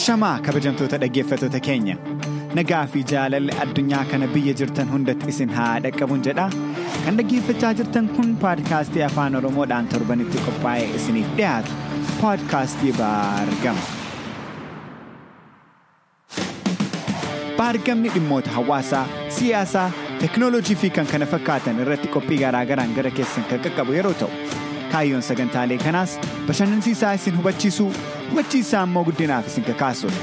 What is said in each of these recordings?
Ashamaa kabajamtoota dhaggeeffattoota keenya nagaa fi jaalalli addunyaa kana biyya jirtan hundatti isin haa dhaqqabuun jedha kan dhaggeeffachaa jirtan kun paadkaastii afaan oromoodhaan torbanitti qophaa'ee isiniif dhiyaatu. Paadkaastii baargama. baargamni dhimmoota hawaasaa siyaasaa teknoolojii fi kan kana fakkaatan irratti qophii garaagaraan gara keessan kan qaqqabu yeroo ta'u kaayyoon sagantaalee kanaas bashannansiisaa isin hubachiisuu hubachiisaa immoo guddinaaf isin kakaasudha.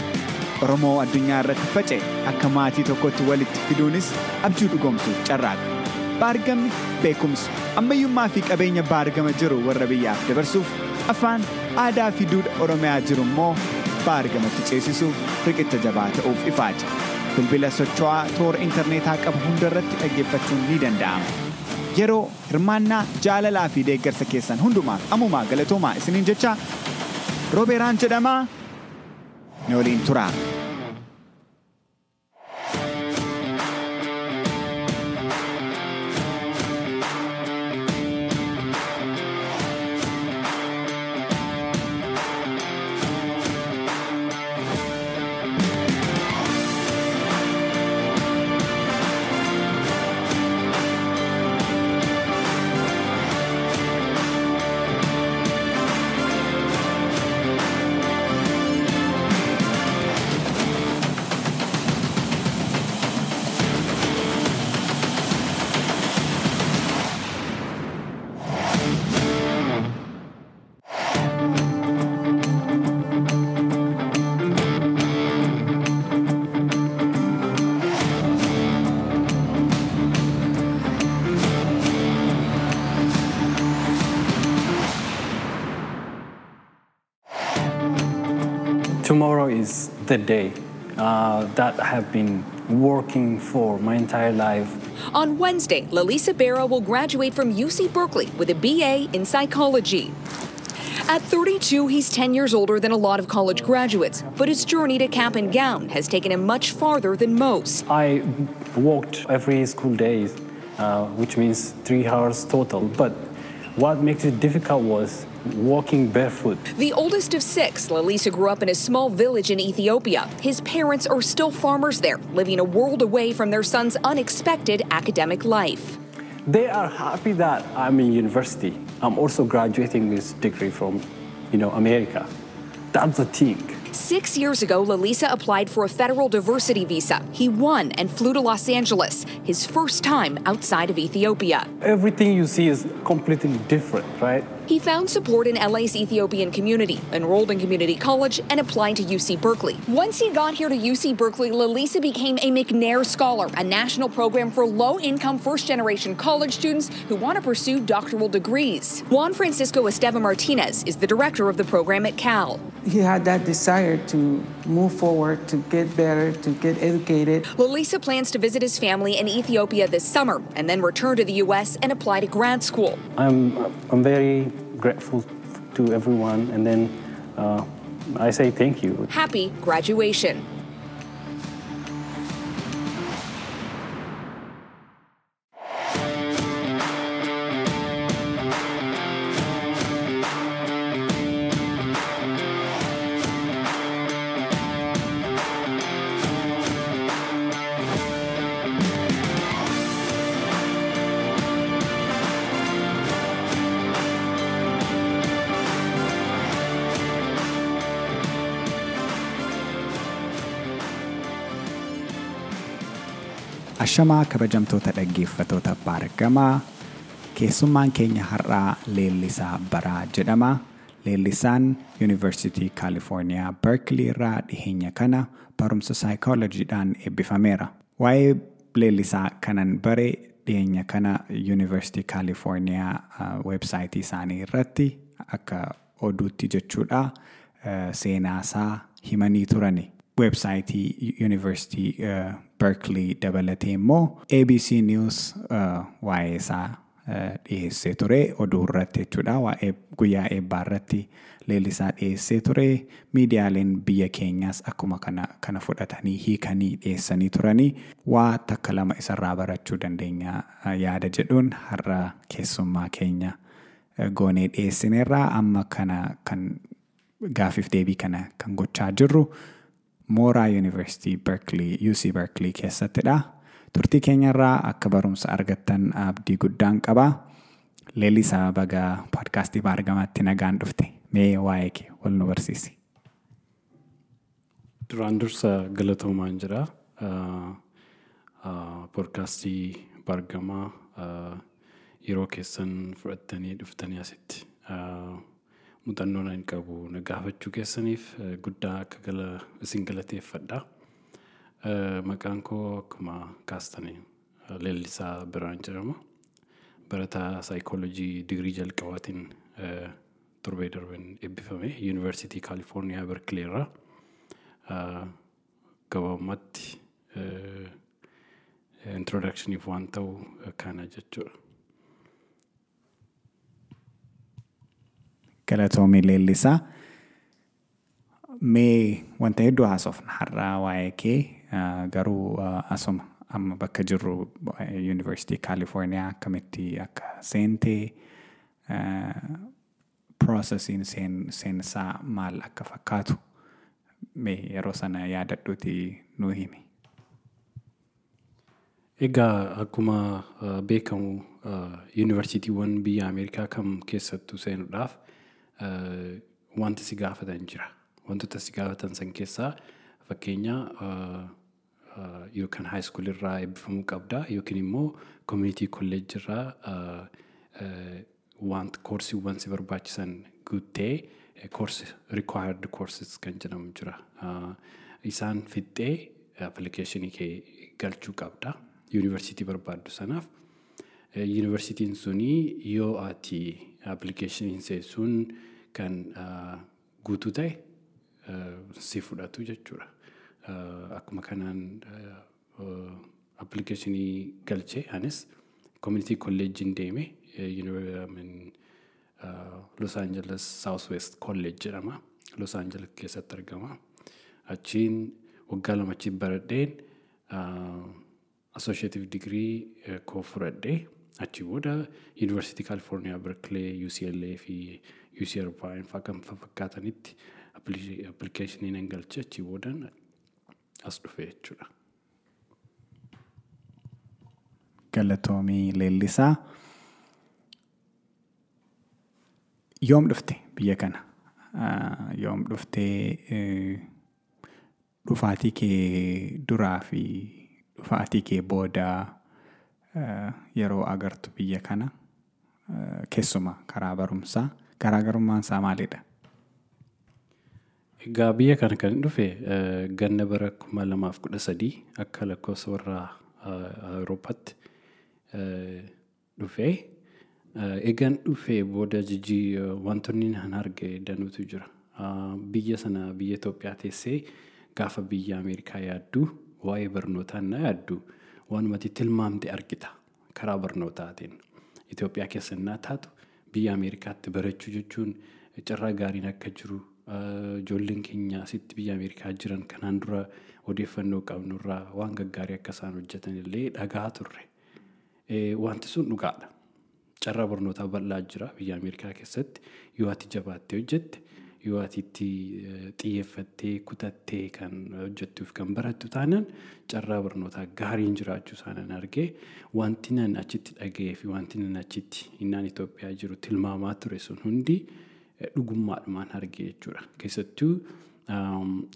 Oromoo addunyaa irratti faca'e akka maatii tokkotti walitti fiduunis abjuu dhugoomsuuf carraaqa. Baargamni beekumsa ammayyummaa fi qabeenya baargama jiru warra biyyaaf dabarsuuf afaan aadaa fi duudha Oromiyaa jiru immoo baargamatti ceesisuuf riqicha jabaa ta'uuf ifaaja. Bilbila socho'aa toora intarneetaa qabu hundarratti dhaggeeffachuun ni danda'ama. Yeroo hirmaannaa jaalalaa fi deeggarsa keessan hundumaaf ammumaa galatoomaa isiniin jecha roobeeraan jedhamaa ni waliin turaa. The day uh, that I have been working for my entire life. On Wednesday, Lalisa Barra will graduate from UC Berkeley with a BA in psychology. At 32, he's 10 years older than a lot of college graduates, but his journey to cap and gown has taken him much farther than most. I walked every school day, uh, which means three hours total. But what makes it difficult was walking barefoot. The oldest of six, Lalisa grew up in a small village in Ethiopia. His parents are still farmers there, living a world away from their son's unexpected academic life. They are happy that I'm in university. I'm also graduating this degree from, you know, America. That's the thing. Six years ago, Lalisa applied for a federal diversity visa. He won and flew to Los Angeles, his first time outside of Ethiopia. Everything you see is completely different, right? He found support in LA's Ethiopian community, enrolled in community college, and applied to UC Berkeley. Once he got here to UC Berkeley, Lalisa became a McNair Scholar, a national program for low income first generation college students who want to pursue doctoral degrees. Juan Francisco Esteva Martinez is the director of the program at Cal. He had that desire to move forward, to get better, to get educated. Lalisa plans to visit his family in Ethiopia this summer and then return to the U.S. and apply to grad school. I'm, I'm very grateful to everyone, and then uh, I say thank you. Happy graduation. Ashamaa kabajamtoota dhaggeeffatoota baargamaa keessummaan keenya har'aa Leellisaa Baraa jedhama. Leellisaan Yuunivarsiitii Kaalifoorniyaa Berkeley irraa dhiheenya kana barumsa saayikoolojiidhaan eebbifameera. Waa'ee Leellisaa kanan bare dhiheenya kana Yuunivarsiitii Kaalifoorniyaa weebsaayitii isaanii irratti akka oduutti jechuudha seenaasaa himanii turani. Weebsaayitii Yuunivarsiitii Berkeley dabalatee immoo ABC News waa'ee isaa dhiyeessee ture oduu irratti jechuudha waa'ee guyyaa eebbaa irratti leellisaa dhiyeessee ture miidiyaaleen biyya keenyaas akkuma kana kana fudhatanii hiikanii dhiyeessanii turanii waa takka lama isarraa barachuu dandeenya yaada jedhuun har'a keessummaa keenya goonee dhiyeessineerraa amma kana kan gaafiif deebii kana kan gochaa jirru mooraa yuunivarsiitii Berkeley UC Berkeley keessattidha. Turtii keenyarraa akka barumsa argattan abdii guddaan qaba. Leellisaa baga poodkaastii baargamaatti nagaan dhufte mee waa'ee kee wal nu barsiisi. Duraan dursa galatoomaan jira. Poodkaastii baargamaa yeroo keessan fudhattanii dhuftanii asitti muuxannoo ani qabu na gaafachuu keessaniif guddaa akka gala isin galateeffadha. Maqaan koo akkuma kaastanii Leellisaa Biraan jedhama. Barataa saayikoolojii digirii jalqabaatiin torbee darben eebbifame yuunivarsiitii kaalifoorniyaa Berkeley irraa. Gabaabumatti introodakshiniif waan ta'u kana jechuudha. Galatoomii leellisaa. Mee wanta hedduu haasofna har'aa waa'ee kee garuu asuma amma bakka jirru yuunivarsiitii kaalifoorniyaa akkamitti akka seentee piroosesiin seensaa maal akka fakkaatu mee yeroo sana yaadadhuuti nuu himi. Egaa akkuma beekamu yuunivarsiitiiwwan biyya Ameerikaa kam keessattuu seenuudhaaf wanti si gaafatan jira. Wantoota si gaafatan san keessaa fakkeenya yookaan haayiskuul irraa eebbifamuu qabda yookiin immoo koominitii kolleejjii irraa wanta koorsiiwwan si barbaachisan guuttee koorsi required courses kan jedhamu jira. Isaan fixxee appilikeeshinii kee galchuu qabda. Yuunivarsiitii barbaaddu sanaaf. Yuunivarsiitiin suni yoo ati appilikeeshiniin sun kan guutuu ta'e si fudhatu jechuudha. Akkuma kanaan appilikeeshinii galchee anis koominitii kolleejjiin deeme Los Angeles South West College jedhama. Los Angeles keessatti argama. Achiin waggaa lama achi baradheen associative degree koo fudhadhee achi booda yuunivarsiitii kaalifoorniyaa berkeley UCLA fi UC Irvine fa'aa kan fakkaatanitti appilikeeshinii nan galche achi boodan as dhufe jechuudha. Galatoomii leellisaa. Yoom dhufte biyya kana? Yoom dhuftee dhufaatii kee duraa fi dhufaatii kee booda yeroo agartu biyya kana keessuma karaa barumsaa garaagarummaan isaa maalidha? Egaa biyya kana kan dhufe ganna bara kuma lamaaf kudha sadii akka lakkoofsa warra Awurooppaatti dhufee egan dhufee booda jijjii wantoonni nan arge danuutu jira. Biyya sana biyya Itoophiyaa teessee gaafa biyya Ameerikaa yaaddu waa'ee barnootaa na yaaddu waanumatti tilmaamte argita karaa barnootaatiin. Itoophiyaa keessa innaa taatu biyya Ameerikaatti barachuu jechuun carraa gaariin akka jiru ijoolleen keenya asitti biyya Ameerikaa jiran kanaan dura odeeffannoo qabnurraa waan gaggaarii akka isaan hojjetan illee dhagaa turre. Wanti sun dhugaadha. Carraa barnootaa bal'aa jira biyya Ameerikaa keessatti yoo ati jabaattee hojjette yoo ati itti xiyyeeffattee kutattee kan hojjettuuf kan barattu taanaan carraa barnootaa gaariin jiraachuu isaanan argee wanti nan achitti dhaga'ee fi wanti nan achitti innaan Itoophiyaa jiru tilmaamaa ture sun hundi dhugummaadhumaan argee jechuudha. Keessattuu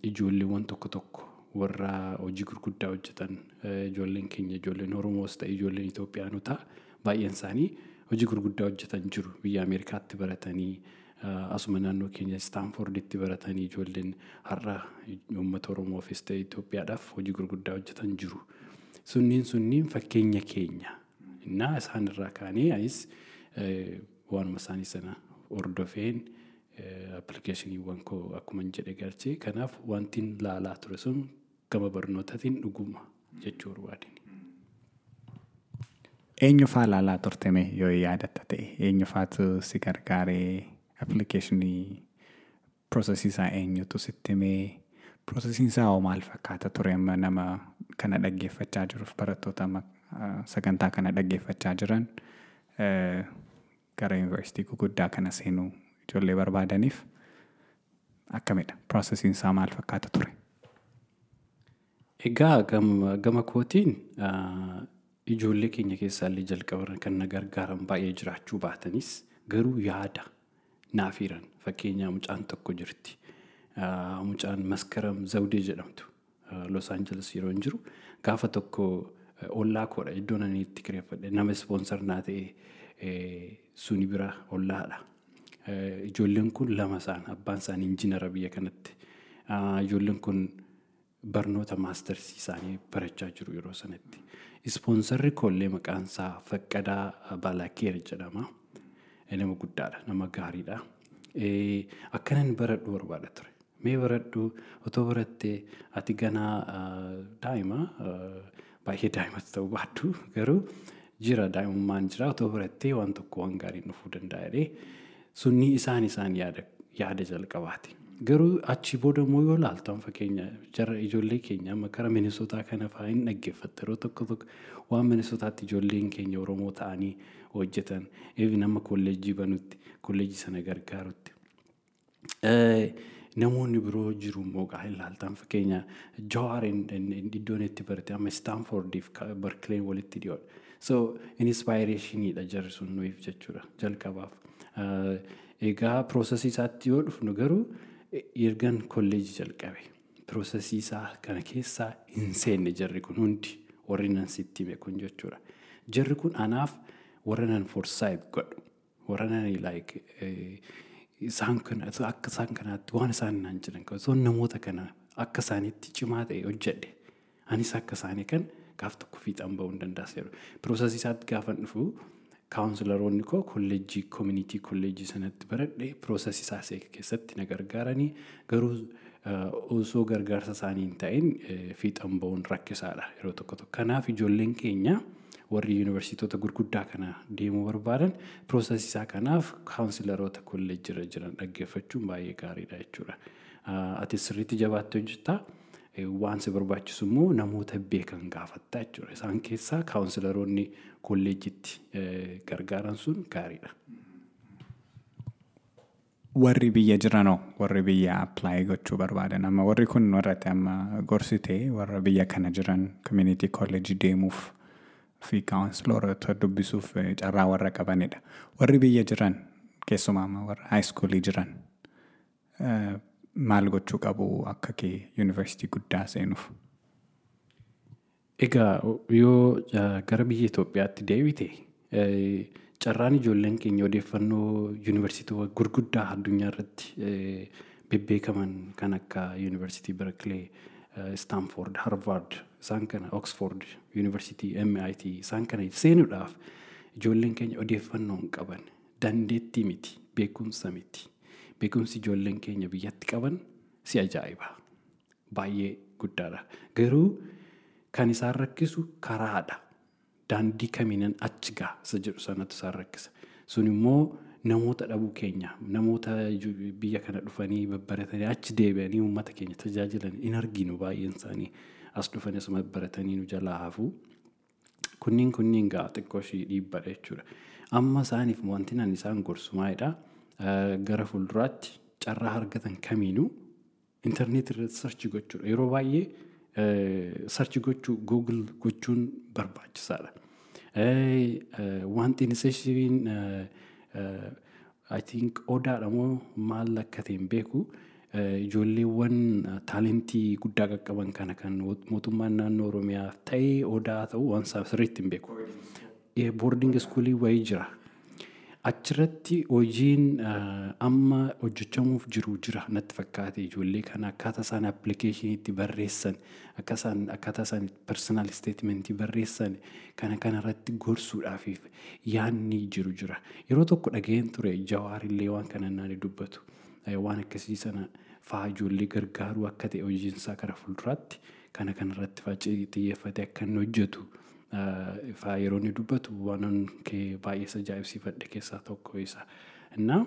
ijoolleewwan tokko tokko warra hojii gurguddaa hojjetan ijoolleen keenya ijoolleen Oromoos ta'e ijoolleen Itoophiyaanotaa baay'een isaanii hojii gurguddaa hojjetan jiru biyya Ameerikaatti baratanii asuma naannoo keenya istaanforditti baratanii ijoolleen har'a uummata Oromoofis ta'e Itoophiyaadhaaf hojii gurguddaa hojjetan jiru. Sunniin sunniin fakkeenya keenya. Innaa isaan irraa kaanee anis waanuma isaanii sana hordofeen appilikeeshiniiwwan koo akkuma jedhe galchee kanaaf wanti laalaa ture sun gama barnootaatiin dhuguma jechuu barbaadini. Eenyu faa laalaa turteme yoo yaadatta ta'e eenyu faatu si gargaaree appilikeeshinii piroosesii isaa eenyutu sitti himee piroosesiin isaa hoo maal fakkaata ture amma nama kana dhaggeeffachaa jiruuf barattoota sagantaa kana dhaggeeffachaa jiran gara yuunivarsiitii guguddaa kana seenuu ijoollee barbaadaniif akkamidha piroosesiin isaa maal fakkaata ture? Egaa gama kootiin ijoollee keenya keessaallee jalqaba kan na gargaaran baay'ee jiraachuu baatanis. Garuu yaada naaf hiran fakkeenyaa mucaan tokko jirti. Mucaan maskaram zawdee jedhamtu Los Angeles yeroo hin jiru gaafa tokko ollaa koodha iddoon ani itti kireeffadhe nama ispoonsar naa ta'e suni bira ollaadha. Ijoolleen kun lama isaan abbaan isaanii injiinara biyya kanatti. Ijoolleen kun barnoota maastarsii isaanii barachaa jiru yeroo sanatti. Ispoonsarri koollee maqaan isaa Faqqadaa Balaakeer jedhama. Nama guddaadha, nama gaariidha. Akkanan baradhu barbaada ture. Mee baradhu otoo barattee ati ganaa daa'ima baay'ee daa'imatti ta'uu baadhu garuu jira daa'imummaan jira otoo barattee waan tokko waan gaariin dhufuu danda'a jedhee sunni isaan isaan yaada jalqabaati. Garuu achi booda immoo yoo ilaaltan fakkeenya jara ijoollee keenya amma karaa Minisootaa kana fa'aa hin dhaggeeffatte yeroo tokko tokko waan Minisootaatti ijoolleen keenya Oromoo ta'anii hojjetan eevi nama kolleejjii banutti kolleejjii sana gargaarutti. Namoonni biroo jiru immoo gaa ilaaltan fakkeenya Jawaar iddoon itti barate amma Staanfordiif Barkileen walitti dhiyoodha. So inspirationiidha jarri sun nuyiif jechuudha jalqabaaf. Egaa piroosesii isaatti yoo dhufnu garuu ergan kolleejii jalqabe piroosesii isaa kana keessaa hin seenne jarri kun hundi warri nan sitti hime kun jechuudha. Jarri kun anaaf warra nan forsaayit godhu warra nan like isaan kana akka isaan kanaatti waan isaan naan jiran osoo namoota kana akka isaaniitti cimaa ta'e hojjedhe anis akka isaanii kan gaaf tokko fiixaan bahuu hin danda'aseeru. Piroosesii isaatti gaafa dhufu kaawunsilaroonni koo kolleejjii koomunitii kolleejjii sanatti baradhe piroosesii isaa keessatti na gargaaranii garuu osoo gargaarsa isaanii hin ta'in fiixaan bahuun rakkisaadha yeroo tokko tokko. Kanaaf ijoolleen keenya warri yuunivarsiitota gurguddaa kana deemuu barbaadan piroosesii isaa kanaaf kaawunsilaroota kolleejjirra jiran dhaggeeffachuun baay'ee gaariidha jechuudha. Ati sirriitti jabaattee hojjettaa? waan si barbaachisu immoo namoota beekan gaafattaa jechuudha. Isaan keessaa kaawunsilaroonni kolleejitti gargaaran sun gaariidha. Warri biyya jiranoo warri biyya appilaayi gochuu barbaadan amma warri kun warratti amma gorsitee warra biyya kana jiran community college deemuuf fi kaawunsilaroota dubbisuuf carraa warra qabanidha. Warri biyya jiran keessumaa amma warra haayiskuulii jiran maal gochuu qabu akka kee yuunivarsiitii guddaa seenuuf? Egaa yoo gara biyya Itoophiyaatti deebite carraan ijoolleen keenya odeeffannoo yuunivarsiitii gurguddaa addunyaa irratti bebbeekaman kan akka yuunivarsiitii Berkeley, Stanford, Harvard, isaan kana Oxford, yuunivarsiitii MIT isaan kana seenuudhaaf ijoolleen keenya odeeffannoo hin qaban dandeettii miti beekumsa miti. beekumsi ijoolleen keenya biyyatti qaban si ajaa'iba. Baay'ee guddaadha. Garuu kan isaan rakkisu karaadha. Daandii kamiinan achi gaha isa jedhu sanatu isaan rakkisa. Sun immoo namoota dhabuu keenya namoota biyya kana dhufanii babbaratanii achi deebi'anii uummata keenya tajaajilan hin arginu baay'een isaanii as dhufanii asuma baratanii nu jalaa hafu. Kunniin kunniin gaa xiqqoo ishii dhiibbadha jechuudha. Amma isaaniif wanti nan isaan gorsu maalidhaa? gara fuulduraatti carraa argatan kamiinuu intarneetii irratti sarchi gochuudha. Yeroo baay'ee sarchi gochuu googil gochuun barbaachisaadha. Wanti inisiishiin I think odaadha moo maal akka ta'e hin beeku. Ijoolleewwan taalentii guddaa qaqqaban kana kan mootummaan naannoo Oromiyaa ta'ee odaa ta'uu waan sirriitti hin beeku. Boordingi iskuulii wayii jira. Achirratti hojiin amma hojjechamuuf jiru jira natti fakkaate ijoollee kana akkaataa isaan appilikeeshiniitti barreessan akkaataa isaan persoonaal isteetimentii barreessan kana kanarratti gorsuudhaaf yaadni jiru jira. Yeroo tokko dhaga'een ture jawaarillee waan kana naan dubbatu waan akkasii sana fa'aa ijoollee gargaaruu akka ta'e hojiinsaa gara fuulduraatti kana kanarratti xiyyeeffate akka inni hojjetu. Yeroo inni dubbatu waan kee baay'ee ajaa'ibsiifadhe keessaa tokko isa. Innaa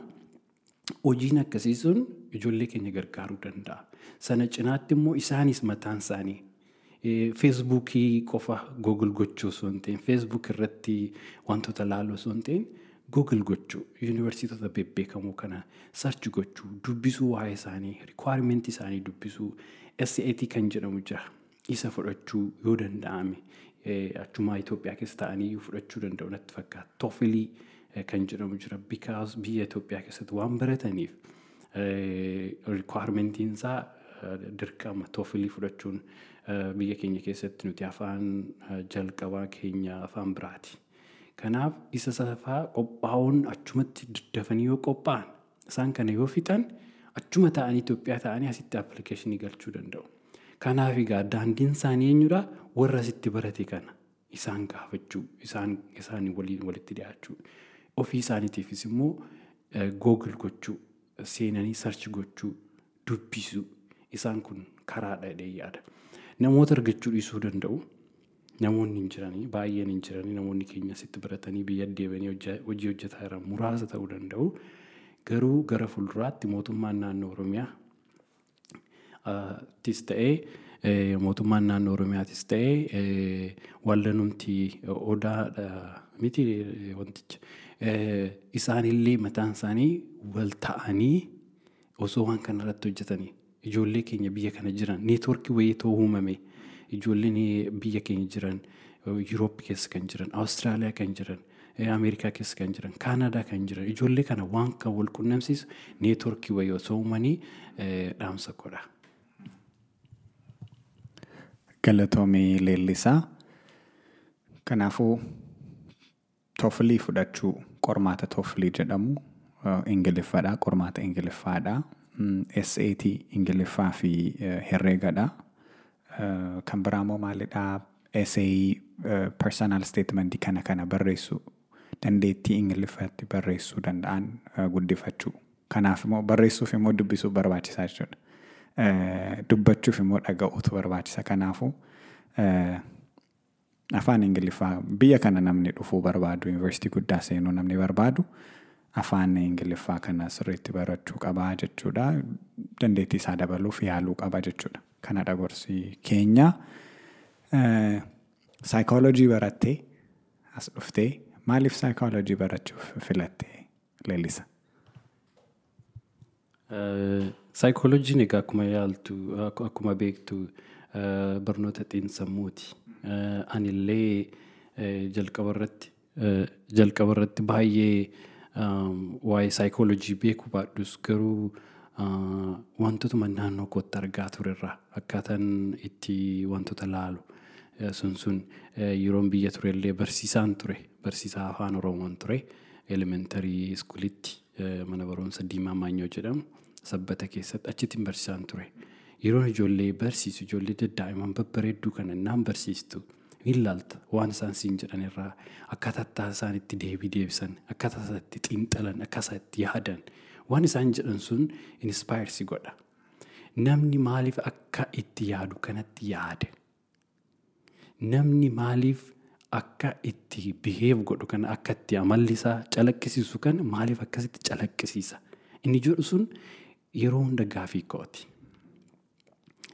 hojiin akkasii sun ijoollee keenya gargaaruu danda'a. Sana cinaatti immoo isaanis mataan isaanii feesbuukii qofa googil gochuu osoo hin ta'in feesbuuk irratti wantoota laaluu osoo hin ta'in googil gochuu yuunivarsiitota bebbeekamoo kana. Sarchi gochuu dubbisuu waa'ee isaanii rikwaarimentii isaanii dubbisuu SAT kan jedhamu jira. isa fudhachuu yoo danda'ame achumaa Itoophiyaa keessa ta'anii fudhachuu danda'u natti fakkaata. Toofilii kan jedhamu jira bikaas biyya Itoophiyaa keessatti waan barataniif rikwaarmentiin isaa dirqama toofilii fudhachuun biyya keenya keessatti nuti afaan jalqabaa keenya afaan biraati. Kanaaf isa safaa qophaa'uun achumatti dafanii yoo qophaa'an isaan kana yoo fixan achuma ta'anii Itoophiyaa ta'anii asitti appilikeeshinii galchuu danda'u. Kanaaf egaa daandiin isaanii eenyudha warra asitti barate kana isaan gaafachuu isaan waliin walitti dhiyaachuu ofii isaaniitiifis immoo googil gochuu seenanii sarchi gochuu dubbisuu isaan kun karaa dhadhee yaada. Namoota argachuu dhiisuu danda'u. Namoonni hin jiranii baay'een hin jiranii namoonni keenya asitti baratanii biyya deebanii hojii hojjetaa jiran muraasa ta'uu danda'u. Garuu gara fuulduraatti mootummaan naannoo Oromiyaa tis ta'ee mootummaan naannoo Oromiyaatis ta'ee waldanumti odaa miti wanticha isaanillee mataan isaanii wal ta'anii osoo waan kana irratti hojjetanii ijoollee keenya biyya kana jiran neetworkii wayii ta'uu uumame ijoolleen biyya keenya jiran Yuuroop keessa kan jiran Awustiraaliyaa kan jiran Ameerikaa keessa kan jiran Kaanadaa kan jiran ijoollee kana waan kan wal qunnamsiisu neetworkii wayii osoo uumanii dhaamsa godha. Galatoomii leellisaa. Kanaafuu toofilii fudhachuu qormaata toofilii jedhamu ingiliffaadha qormaata ingiliffaadha. SAT ingiliffaa fi herreegadha. Kan biraa immoo maalidhaa essay personal statementii kana kana barreessu dandeettii ingiliffaatti barreessuu danda'an guddifachuu. Kanaaf immoo barreessuuf immoo dubbisuu barbaachisaa jechuudha. Dubbachuuf immoo dhaga'uutu barbaachisa. Kanaafuu afaan ingiliffaa biyya kana namni dhufuu barbaadu yuunivarsiitii guddaa seenuu namni barbaadu afaan ingiliffaa kana sirriitti barachuu qabaa jechuudha. Dandeettii isaa dabaluuf yaaluu qaba jechuudha. Kanadha gorsi keenya. Saayikooloojii barattee as dhuftee maaliif saayikooloojii barachuuf filattee leellisa? Saayikooloojiin egaa akkuma yaaltu akkuma beektu barnoota xiinsammuuti. Anillee jalqaba irratti jalqaba irratti baay'ee waa'ee saayikooloojii beekuu baadhus garuu wantootuma naannoo kootti argaa turerra. Akkaataan itti wantoota laalu sun sun yeroon biyya turellee barsiisaan ture. Barsiisaa afaan oromoon ture elementarii iskuulitti mana barumsa diimaa maanyoo jedhamu sabbata keessatti achittiin barsiisaan ture. Yeroon ijoollee barsiisu ijoollee daddaa'iman babbareedduu kana naan barsiistu hin laalta waan isaan siin jedhan irraa akkaataa isaan itti deebii deebisan akkaataa isaan itti xiinxalan akkaataa itti yaadan waan isaan jedhan sun inspire godha. Namni maaliif akka itti yaadu kanatti yaade? Namni maaliif akka itti biheef godhu kana akka itti amalli isaa calaqqisiisu kana maaliif akkasitti calaqqisiisa? Inni jedhu sun yeroo hunda gaafii kooti.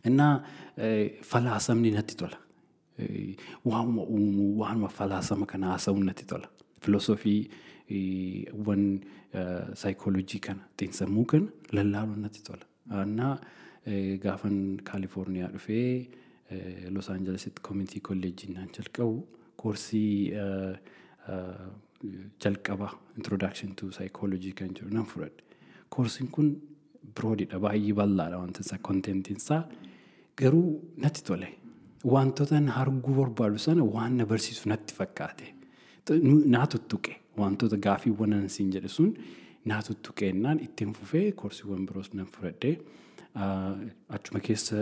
Innaa falaasamni natti tola. Waanuma uumuu, waanuma falaasama kana haasa'uun natti tola. Filosoofii wan saayikooloojii kana xiinsammuu kana lallaaluun natti tola. Innaa gaafan Kaalifoorniyaa dhufee Los Aanjelesitti koomintii kolleejjii naan jalqabu koorsii jalqaba introdaction to psychology kan jedhu nan fudhadhe. Koorsiin kun biroodidha baay'ee bal'aadha wanti isaa kontentiin isaa garuu natti tole. Wantoota arguu barbaadu sana waan na barsiisu natti fakkaate. Naa tuttuqe wantoota gaafiiwwan nan siin jedhe sun naa tuttuqeennaan ittiin fufee koorsiiwwan biroos nan fudhadhee achuma keessa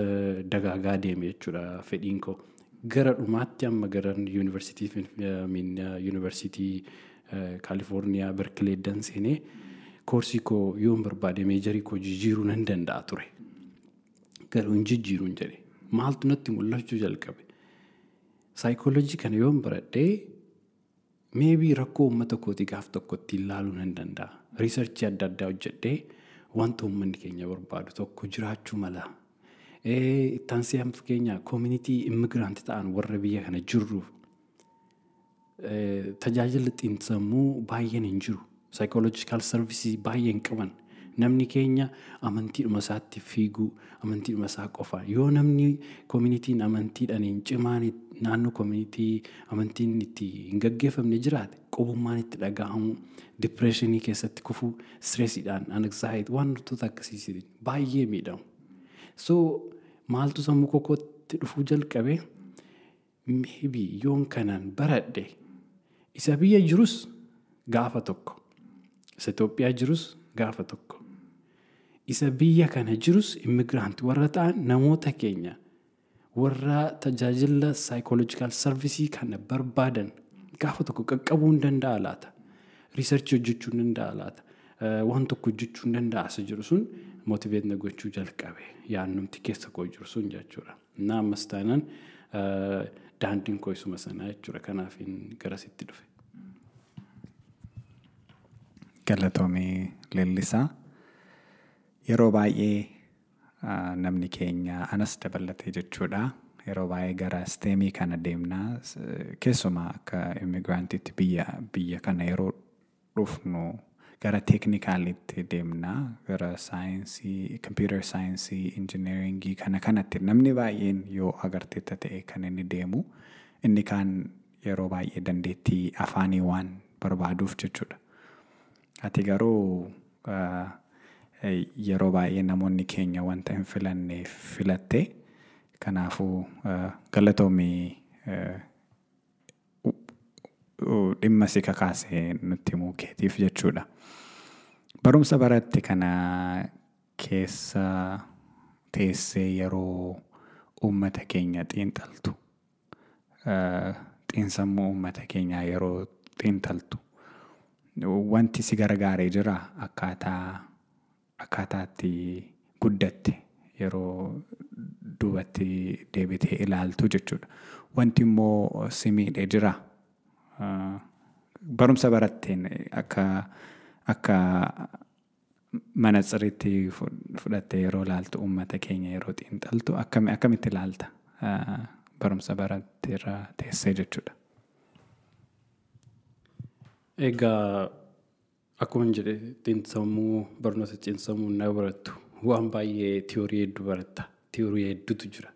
dagaagaa deeme jechuudha fedhiin koo. Gara dhumaatti amma gara yuunivarsiitii Kaalifoorniyaa Berkileeddan seenee koorsii koo yoon barbaade meejarii koo jijjiiruu nan danda'a ture. Garuu hin jijjiiruun jedhe. Maaltu natti mul'achuu jalqabe. Saayikooloojii kana yoon baradhee meebii rakkoo uummata kooti gaaf tokko ittiin ilaaluu nan danda'a. Riisarchii adda addaa hojjedhee wanta uummanni keenya barbaadu tokko jiraachuu mala. Ittaansee fakkeenyaa koomunitii immigiraantii ta'an warra biyya kana jirruuf tajaajila xiinsammuu baay'een hin jiru. Saayikooloojikaal sarvisii baay'een qaban Namni keenya amantiidhuma isaatti fiiguu, amantiidhuma isaa qofa. Yoo namni koominitiin amantiidhaan cimaan naannoo koominitii amantiin itti hin gaggeeffamne jiraate qubummaan itti dhaga'amu, dipireeshinii keessatti kufuu, stresiidhaan, anksaayitii waan wantoota akkasiitiin baay'ee miidhamu. So maaltu sammuu kokootti dhufuu jalqabe maybe yoon kanaan baradhe isa biyya jirus gaafa tokko isa Itoophiyaa jirus gaafa tokko isa biyya kana jirus immigiraantii warra ta'an namoota keenya warra tajaajila saayikooloojikaal sarvisii kana barbaadan gaafa tokko qaqqabuu hin danda'a laata riisarchii hojjechuu hin danda'a laata waan tokko hojjechuu hin danda'a isa jiru sun mootiveet na gochuu jalqabe yaannumti keessa koo jiru sun jechuudha. Innaa ammas taanaan daandiin koo isuma sanaa jechuudha kanaaf garasitti dhufe. Galatoomii leellisaa. Yeroo baay'ee namni keenya anas dabalatee jechuudha. Yeroo baay'ee gara steemii kana deemnaa keessumaa akka immigiraantiitti biyya biyya kana yeroo dhufnu gara teeknikaalitti deemnaa gara saayinsii kompiitar saayinsii injineeringii kana kanatti namni baay'een yoo agarteetta ta'e kan inni deemu inni kaan yeroo baay'ee dandeettii afaanii waan barbaaduuf jechuudha. Ati garuu yeroo baay'ee namoonni keenya wanta hin filanne filatte kanaafuu galatoomii dhimma si kakaase nutti himuu keetiif jechuudha. Barumsa baratti kana keessa teessee yeroo uummata keenya xiinxaltu xiinsammuu uummata keenyaa yeroo xiinxaltu wanti si gargaaree jira akkaataa akkaataatti guddatte yeroo duubatti deebitee ilaaltu jechuudha. Wanti immoo si miidhee jira. Barumsa baratteen akka akka manatsiriitti fudhattee yeroo ilaaltu uummata keenya yeroo xiinxaltu akkamitti ilaalta barumsa baratteerra teessee jechuudha. Egaa akkuma jedhe xiinsammuu barnoota xiinsammuu na barattu waan baay'ee tiyoorii hedduu baratta. Tiyoorii hedduutu jira.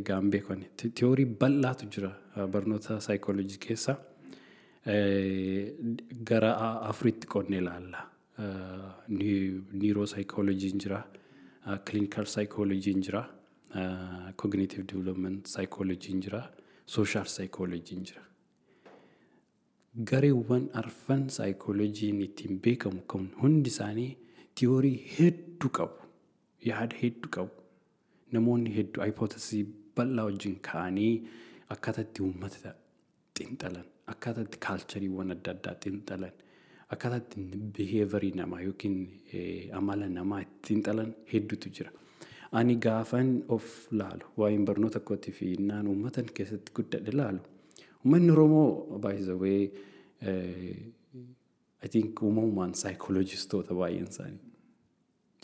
Egaa hin beekne tiyoorii bal'aatu jira barnoota saayikooloojii keessa. Gara afuritti qonnee ilaalla. Niiroo saayikooloojiin jira. Kilinikal saayikooloojiin jira. Kooginiitiif diivilooment saayikooloojiin jira. Sooshaal saayikooloojiin jira. Gareewwan arfan saayikooloojiin ittiin beekamu kan hundi isaanii tiyoorii hedduu qabu. Yaada hedduu qabu. Namoonni hedduu haayipootesii bal'aa wajjin ka'anii akkaataa itti uummata xiinxalan, akkaataa itti kaalchariiwwan adda addaa xiinxalan, akkaataa itti biheevarii namaa yookiin amala namaa itti xiinxalan hedduutu jira. Ani gaafan of laalu waa'een barnoota kootii fi naan uummata keessatti guddadhe laalu. Uummanni Oromoo baay'isawee I think uumamumaan saayikooloojistoota baay'een isaanii.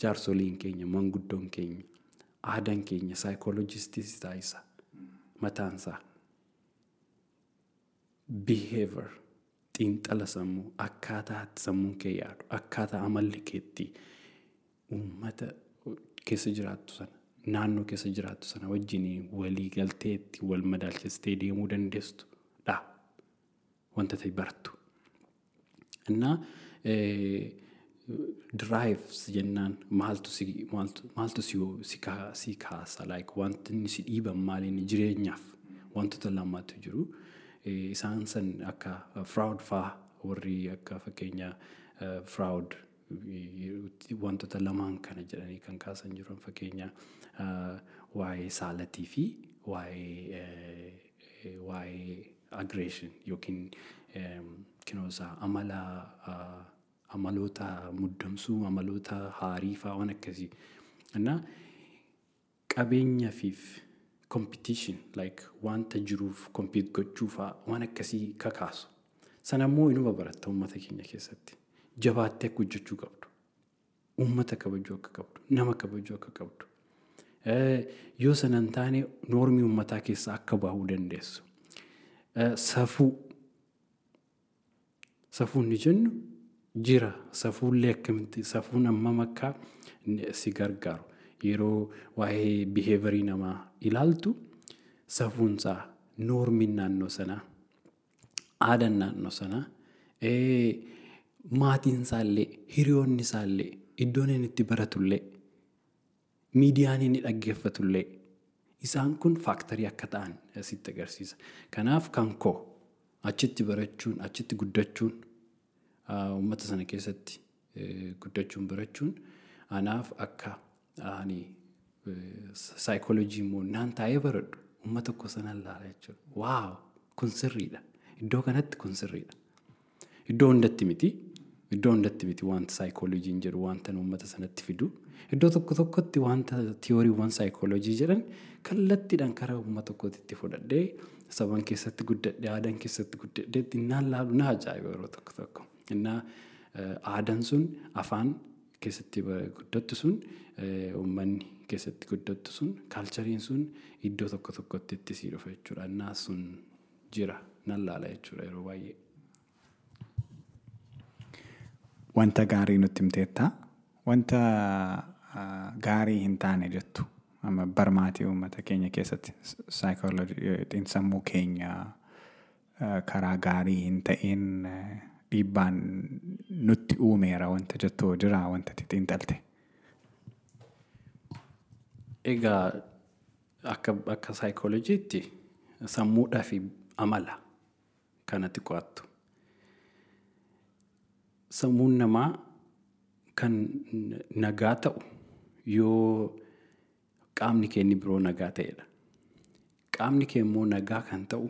Jaarsoliin keenya, manguddoon keenya, aadaan keenya saayikooloojistis taasisa mataansaa. Behavior xiinxala sammuu akkaataa sammuun kee yaadu akkaataa amalli keetti uummata keessa jiraattu sana naannoo keessa jiraattu sana wajjin walii galteetti wal madaalchistee deemuu dandeessu wanta ta'e bartu. Innaa drives jennaan maaltu si maaltu si si kaasa like wanti inni si dhiiban maaliin jireenyaaf wantoota lamatu jiru. Isaan san akka fraud faa warri akka fakkeenya fraud wantoota lamaan kana jedhanii kan kaasan jiran fakkeenya waa'ee saalatii fi waa'ee waa'ee aggression yookiin kinoosaa amala amaloota muddamsuu amaloota haarii fa'aa waan akkasii. Innaa qabeenya fiif competition like wanta jiruuf compete gochuu fa'aa waan akkasii kakaasu. Sana immoo inuma baratta uummata keenya keessatti. Jabaattee akka hojjechuu qabdu. Uummata kabajuu akka qabdu. Nama kabajuu akka qabdu. Yoo sana hin taane noormii uummataa keessaa akka bahuu dandeessu. Safuu. Safuu inni jennu jira safuullee akkamitti safuun hammam akka si gargaaru yeroo waa'ee biheevarii namaa ilaaltu safuunsaa noormiin naannoo sanaa aadaan naannoo sanaa maatiin isaallee hiriyoonni isaallee iddoon inni itti baratullee miidiyaan inni dhaggeeffatullee isaan kun faaktarii akka ta'an sitti agarsiisa. Kanaaf kan koo achitti barachuun achitti guddachuun uummata sana keessatti guddachuun barachuun anaaf akka ani saayikooloojii immoo naan taa'ee baradhu uummata tokko sanaan laala jechuudha. Waaw kun sirriidha. Iddoo kanatti kun sirriidha. Iddoo hundatti miti. Iddoo hundatti miti wanta saayikooloojiin jedhu wanta uummata sanatti fidu. Iddoo tokko tokkotti wanta tiyooriiwwan saayikooloojii jedhan kallattiidhaan karaa uummata tokkootti itti fudhadhee saban keessatti guddadhee aadaan keessatti guddadhee innaan laalu na ajaa'iba yeroo tokko tokko. Innaa aadaan sun afaan keessatti guddattu sun uummanni keessatti guddattu sun kaalchariin sun iddoo tokko tokkotti itti sii dhufa jechuudha. Innaa sun jira nan laala jechuudha yeroo baay'ee. Wanta gaarii nutti himteetta. Wanta gaarii hin taane jettu. Amma barmaatii uummata keenya keessatti saayikooloojiin sammuu keenya karaa gaarii hin ta'in dhiibbaan nutti uumeera wanta jettu jira wanta xiinxalte. Egaa akka akka saayikooloojiitti sammuudhaa fi amala kanatti qo'attu. Sammuun namaa kan nagaa ta'u yoo qaamni kee biroo nagaa ta'edha. Qaamni kee immoo nagaa kan ta'u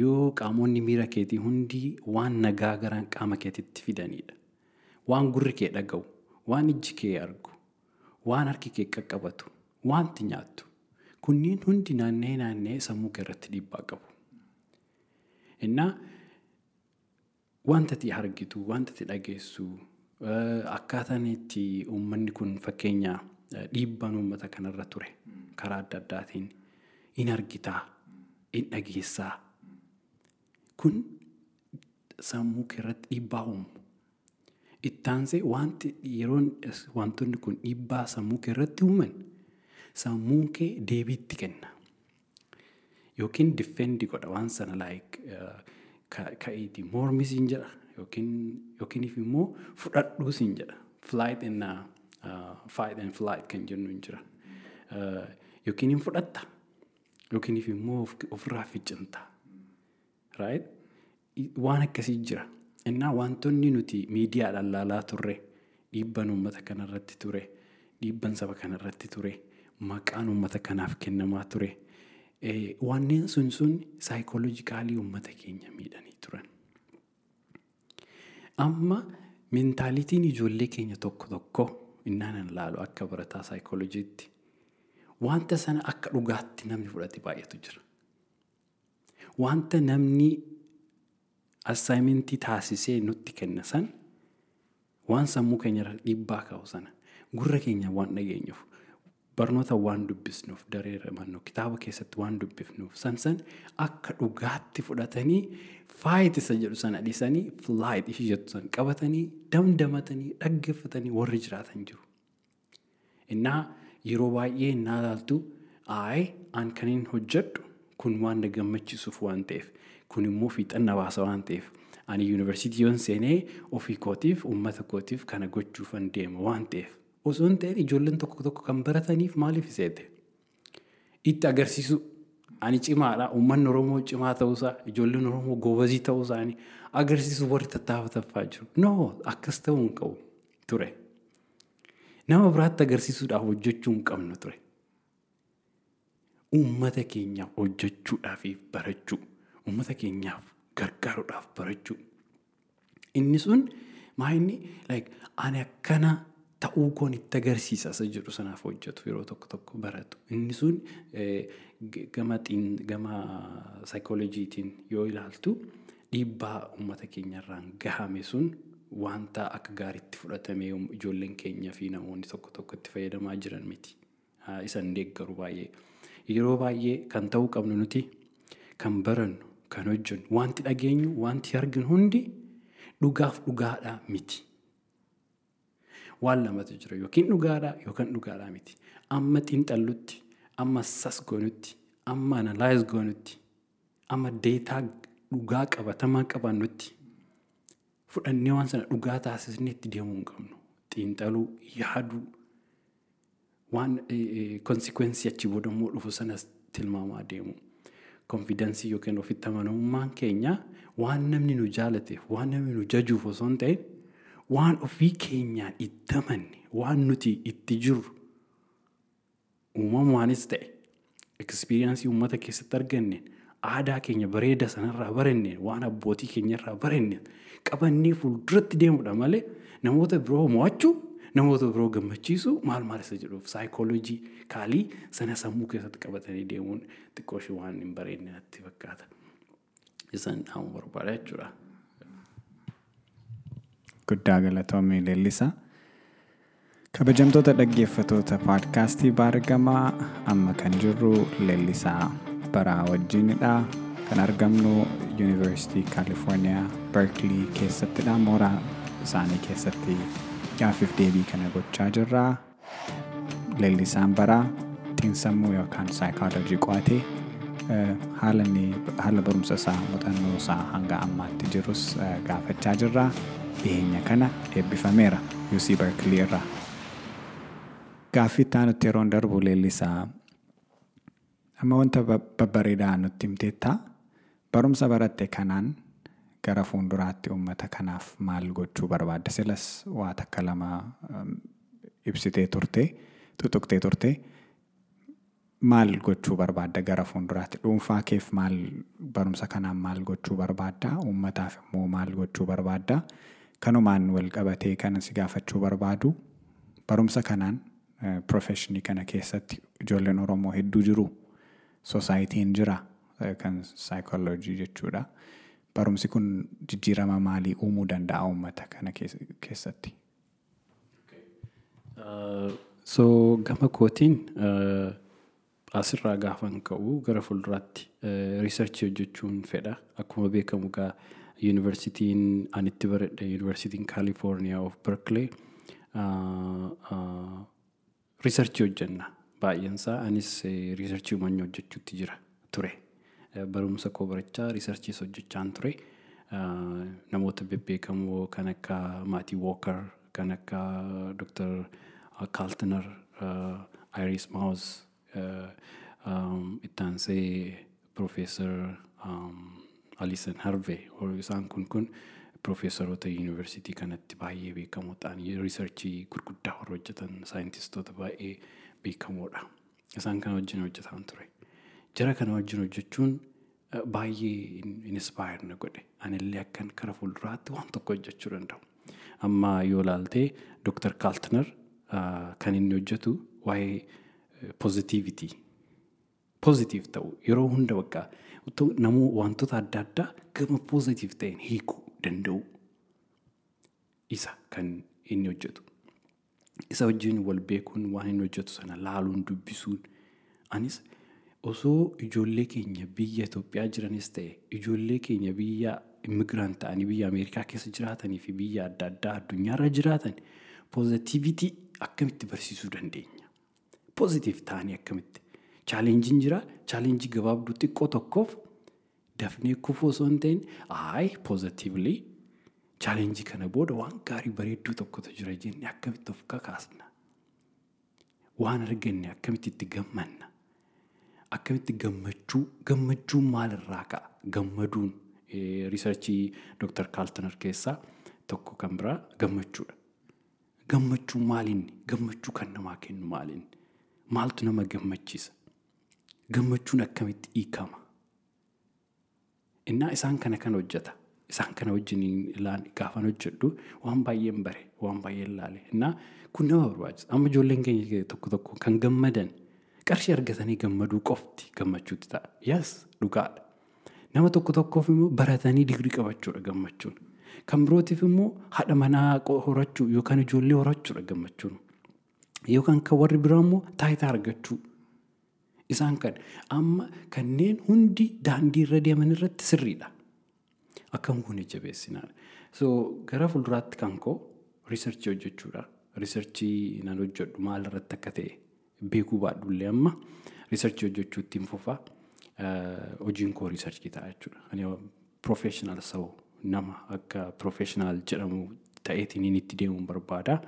yoo qaamonni miira keetii hundi waan nagaa gara qaama keetiitti fidanidha. Waan gurri kee dhaga'u, waan ijji kee argu, waan harki kee qaqqabatu, wanti nyaattu. Kunniin hundi naanna'ee naanna'ee sammuu kee irratti dhiibbaa qabu. Innaa wanta ati argitu, wanta ati dhageessu, akkaataan itti uummanni kun fakkeenya dhiibbaan uummata kanarra ture karaa adda addaatiin in argitaa, in dhageessaa. Kun sammuu kee irratti dhiibbaa uumu. Ittaansee wanti yeroon wantoonni kun dhiibbaa sammuu kee irratti uuman sammuun kee deebiitti kenna. Yookiin diffeendi godha waan sana laayik ka'iiti mormi siin jedha yookiin immoo fudhadhuu siin jedha. Flight and fight and flight kan jennu hin jira. Yookiin hin fudhatta yookiiniif immoo ofirraa ficcinta. Right? Waan akkasii jira. Innaa wantoonni nuti miidiyaadhaan laalaa turre dhiibban uummata kanarratti ture dhiibban saba kanarratti ture maqaan uummata kanaaf kennamaa ture wanneen sun sun saayikooloojikaalii uummata keenya miidhanii turan. Amma mentaalitiin ijoollee keenya tokko tokko innaan laalu akka barataa saayikooloojiitti wanta sana akka dhugaatti namni fudhate baay'eetu jira. Wanta namni assaayimentii taasisee nutti kenna san waan sammuu keenya irra dhiibbaa kaa'u sana gurra keenya waan dhageenyuuf barnoota waan dubbisnuuf daree ramannoo kitaaba keessatti waan dubbifnuuf san san akka dhugaatti fudhatanii faayit isa jedhu sana dhiisanii flaayit ishee jettu san qabatanii damdamatanii dhaggeeffatanii warri jiraatan jiru. Innaa yeroo baay'ee innaa ilaaltu aay an kaniin hojjedhu kun waan na gammachiisuuf waan ta'eef kun immoo fiixanna baasa waan ta'eef ani yuunivarsiitii yoon seenee ofii kootiif uummata kootiif kana gochuufan deema waan ta'eef osoo hin ta'in ijoolleen tokko tokko kan barataniif maaliif seete itti agarsiisu ani cimaadha. Uummanni oromoo cimaa ta'uusaa ijoolleen oromoo goobazii ta'uu isaanii agarsiisu warri tattaafataffaa jiru. Noo akkas ta'uu hin qabu ture. Nama biraatti agarsiisuudhaaf hojjechuu hin qabnu ture. Uummata keenyaaf hojjechuudhaaf barachuu. Uummata keenyaaf gargaaruudhaaf barachuu. Inni sun maayinni like ani akkana ta'uu koon itti agarsiisa isa jedhu sanaaf hojjetu yeroo tokko tokko baratu. Inni sun gama gama saayikooloojiitiin yoo ilaaltu dhiibbaa uummata keenyarraan gahame sun wanta akka gaariitti fudhatamee ijoolleen keenyaa fi namoonni tokko tokko itti fayyadamaa jiran miti. Isan deeggaru baay'ee. Yeroo baay'ee kan ta'uu qabnu nuti kan barannu kan hojjennu wanti dhageenyu wanti arginu hundi dhugaaf dhugaadhaa miti. Waan lamatu jira yookiin dhugaadhaa yookaan dhugaadhaa miti. Amma xiinxallutti, amma sas goonutti, amma analaayiz goonutti, amma deetaa dhugaa qabatamaa qabannutti fudhannee waan sana dhugaa taasisnee itti deemuu hin qabnu. Xiinxaluu, yaaduu, waan konsikwensii achi booda immoo dhufu sanas tilmaamaa deemu. Konfidensii yookiin ofitti amanamummaan keenya waan namni nu jaalateef, waan namni nu jajuuf osoo hin ta'in waan ofii keenyaan itti amanne, waan nuti itti jirru uumamaanis ta'e ekspiriyaansii uummata keessatti arganne aadaa keenya bareeda sanarraa baranne waan abbootii keenyarraa baranne qabannee fuulduratti deemudha malee namoota biroo mo'achuu namoota biroo gammachiisuu maal maal isa jedhuuf saayikooloojii kaalii sana sammuu keessatti qabatanii deemuun xiqqooshii waan hin bareedne natti fakkaata. Isaan dhaamu barbaada jechuudha. Guddaa galatoomii leellisa. Kabajamtoota dhaggeeffatoota paadkaastii baargamaa amma kan jirru leellisaa baraa wajjinidha. Kan argamnu Yuunivarsiitii Kaalifoorniyaa Berkeley keessattidha. Mooraa isaanii keessatti gaaffiif deebii kana gochaa jirra. Leellisaan baraa xiinsammuu yookaan saayikoolojii qo'atee haala barumsa isaa muuxannoo isaa hanga ammaatti jirus gaafachaa jirra. Dhiyeenya kana eebbifameera UC Berkeley irraa. Gaaffii itti aanutti yeroon darbu leellisaa amma wanta babbareedaa nutti himteetta barumsa baratte kanaan gara fuulduraatti uummata kanaaf maal gochuu barbaadda silas waa takka lama ibsitee turte tutuqtee turte. Maal gochuu barbaadda gara fuulduraatti dhuunfaa keef maal barumsa kanaan maal gochuu barbaadda uummataaf immoo maal gochuu barbaadda kanumaan wal qabatee kan si gaafachuu barbaadu barumsa kanaan profeshinii kana keessatti ijoolleen oromoo hedduu jiru soosaayitiin jira kan saayikooloojii jechuudha. Barumsi kun jijjiirama maalii uumuu danda'a uummata kana keessatti? So gama kootiin asirraa gaafan ka'u gara fuulduraatti riisarchii hojjechuun fedha. Akkuma beekamu gaa yuunivarsiitiin anitti baradhe yuunivarsiitiin kaalifoorniyaa of berkeley riisarchii hojjenna. Baay'eensaa anis riisarchii uummanni hojjechuutti jira ture. Barumsa koo barachaa riisarchiis hojjechaan ture. Namoota bebbeekamoo kan akka Maatii Wooker, kan akka Dr. Kaaltiner, Iris Maus, ittaansee Profeesar Alison Harvey isaan kun kun Profeesaroota yuunivarsiitii kanatti baay'ee beekamoo ta'an riisarchii gurguddaa warra hojjetan saayintistoota baay'ee beekamoodha. Isaan kana wajjin hojjetaan ture. Jara kana wajjin hojjechuun baay'ee inspire na godhe. Anillee akkan kara fuulduraatti waan tokko hojjechuu danda'u. Amma yoo ilaaltee Dr. Kaaltiner kan inni hojjetu waa'ee pozitiivitii. Pozitiif ta'u yeroo hunda bakka namuu wantoota adda addaa gama pozitiif ta'een hiikuu danda'u. Isa kan inni hojjetu. Isa wajjin wal beekuun waan inni hojjetu sana laaluun dubbisuun anis osoo ijoollee keenya biyya Itoophiyaa jiranis ta'e ijoollee keenya biyya immigiraant ta'anii biyya Ameerikaa keessa jiraatanii fi biyya adda addaa addunyaarra jiraatan poozitiivitii akkamitti barsiisuu dandeenya. Poozitiif ta'anii akkamitti. Chaalenjiin jira. Chaalenjii gabaabduu xiqqoo tokkoof dafnee kufuu osoo hin ta'in ayi poozitiivlii chaalenjii kana booda waan gaarii bareedduu tokkotu jira jennee akkamitti of kakaasna. Waan arganne akkamitti itti gammanna. Akkamitti gammachuu gammachuun maalirraa ka'a gammaduun riisarchii Dr. Kaaltiner keessaa tokko kan biraa gammachuudha. Gammachuun maalinni gammachuu kan namaa kennu maalinni maaltu nama gammachiisa gammachuun akkamitti hiikama. Innaa isaan kana kan hojjeta isaan kana wajjin gaafan hojjedhu waan baay'een bare waan baay'een laale innaa kun nama barbaachisa amma ijoolleen keenya tokko tokko kan gammadan qarshii argatanii gammaduu qofti gammachuutti ta'a. Yes dhugaadha. Nama tokko tokkoof immoo baratanii digrii qabachuudha gammachuun. Kan birootiif immoo haadha manaa horachuu yookaan ijoollee horachuudha gammachuun. Yookaan kan warri biraa immoo taayitaa argachuu. Isaan kan amma kanneen hundi daandii irra deeman irratti sirriidha. Akkam kun jabeessinaadha. So gara fuulduraatti kan koo riisarchii hojjechuudha. Riisarchii nan hojjedhu maal irratti akka ta'e beekuu baadhullee amma riisarchii hojjechuu ittiin fufaa. Hojiin koo riisarchii ta'a jechuudha. Ani professional sa'u nama akka professional jedhamu ta'eetiin inni itti deemuun barbaada.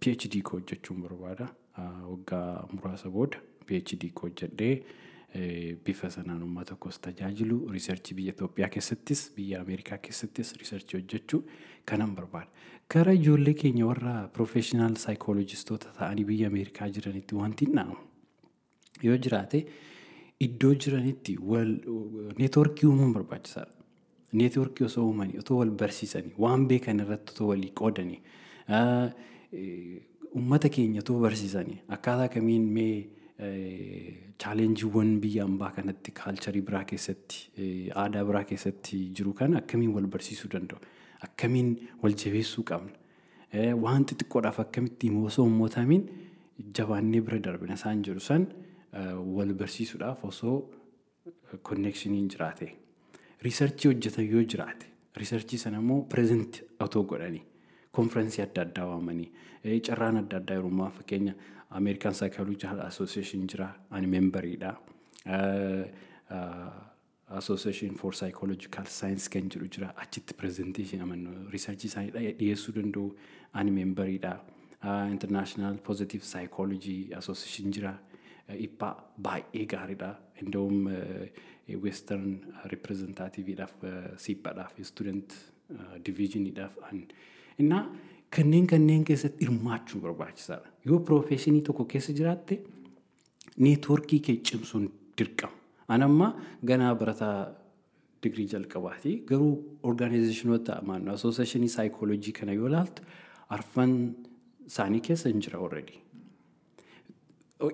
PhD koo hojjechuun barbaada. Waggaa muraasa booda PhD hojjedhee bifa sanaan uummata koos tajaajilu riisarchii biyya Itoophiyaa keessattis biyya Ameerikaa keessattis riisarchii hojjechuu kanan barbaada. Gara ijoollee keenya warra professional saayikoolojistoota ta'anii biyya Ameerikaa jiranitti wanti dhaamu yoo jiraate iddoo jiranitti wal neetworkii uumuun barbaachisaadha. Neetworkii osoo uumanii otoo wal barsiisanii waan beekan irratti otoo walii qoodanii uummata keenya otoo barsiisanii akkaataa kamiin mee chaalenjiiwwan biyya ambaa kanatti kaalcharii biraa keessatti aadaa biraa keessatti jiru kana akkamiin wal barsiisuu danda'u akkamiin wal jabeessuu qabna waan xixiqqoodhaaf akkamitti osoo hin mootamiin jabaannee bira darbina isaan jedhu san wal barsiisuudhaaf osoo konneekshiniin jiraate riisarchii hojjetan yoo jiraate riisarchii sana immoo pireezent otoo godhanii konfiraansii adda addaa waamanii carraan adda addaa yerummaa fakkeenya Ameerikaan Saayikooloojii Asooseeshin jira ani meembariidha. Association for Psychological Science kan jedhu jira achitti pirezenteeshin amannu riisarchii isaanii dhiyeessuu danda'u ani meembariidha. International Positive Psychology Association jira. Iphaa baay'ee gaariidha. Indawum Western Representativiidhaaf siiphaadhaaf student diviizhiniidhaaf innaa kanneen kanneen keessatti hirmaachuun barbaachisaadha. Yoo piroofeeshinii tokko keessa jiraatte neetworkii kee cimsuun dirqama. Anamma ganaa barataa digirii jalqabaati. Garuu orgaanayizeeshinoota maannoo asooseeshinii saayikooloojii kana yoo ilaaltu arfan isaanii keessa hin jira already.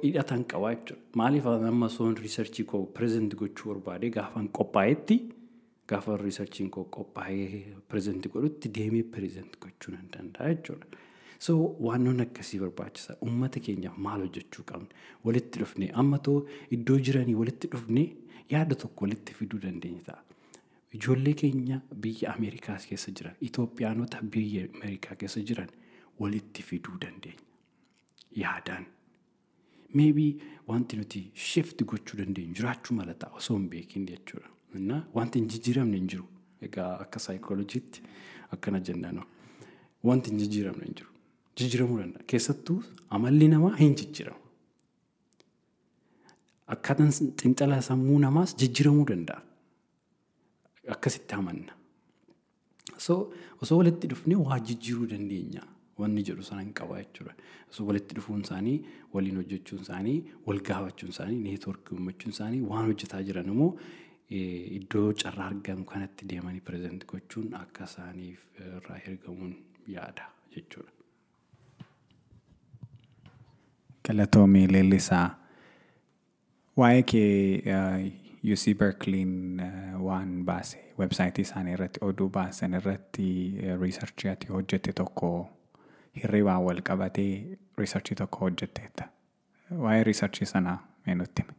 Hidhatan qabaa jechuudha. Maaliif amma soon riisarchii koo pireezent gochuu barbaade gaafan qophaa'etti gaafa riisarchiin koo qophaa'ee pireezent godhutti deemee pireezent gochuu nan danda'a jechuudha. So waannoon akkasii barbaachisa. Uummata keenyaaf maal hojjechuu qabna? Walitti dhufnee amma too iddoo jiranii walitti dhufnee yaada tokko walitti fiduu dandeenya ta'a. Ijoollee keenya biyya Ameerikaas keessa jiran, Itoophiyaanota biyya Ameerikaa keessa jiran walitti fiduu dandeenya. Yaadaan. Maybe wanti nuti shift gochuu dandeenyu jiraachuu mala ta'a osoo hin beekin jechuudha. Innaa wanti hin jijjiiramne hin jiru. Egaa akka saayikooloojiitti akkana jennaan. Wanti hin jijjiiramne hin jiru. Jijjiiramuu danda'a. Keessattuu amalli namaa hin jijjiiramu. Akkaataan xiinxala sammuu namaas jijjiiramuu danda'a. Akkasitti amanna. So osoo walitti dhufnee waa jijjiiruu dandeenya. Wanni jedhu sana hin qaba jechuudha. Osoo walitti dhufuun isaanii, waliin hojjechuun isaanii, wal gaafachuun isaanii, neetworkii uummachuun isaanii waan hojjetaa jiran immoo iddoo carraa argamu kanatti deemanii pireezent gochuun akka isaaniif irraa ergamuun yaada jechuudha. Galatoomii leellisaa. Waa'ee kee UC Berkeliin waan baase websaayitii isaanii irratti oduu baasan irratti riisarchii ati hojjette tokko hirribaan wal qabatee riisarchii tokko hojjetteetta. Waa'ee riisarchii sanaa mee nutti himi?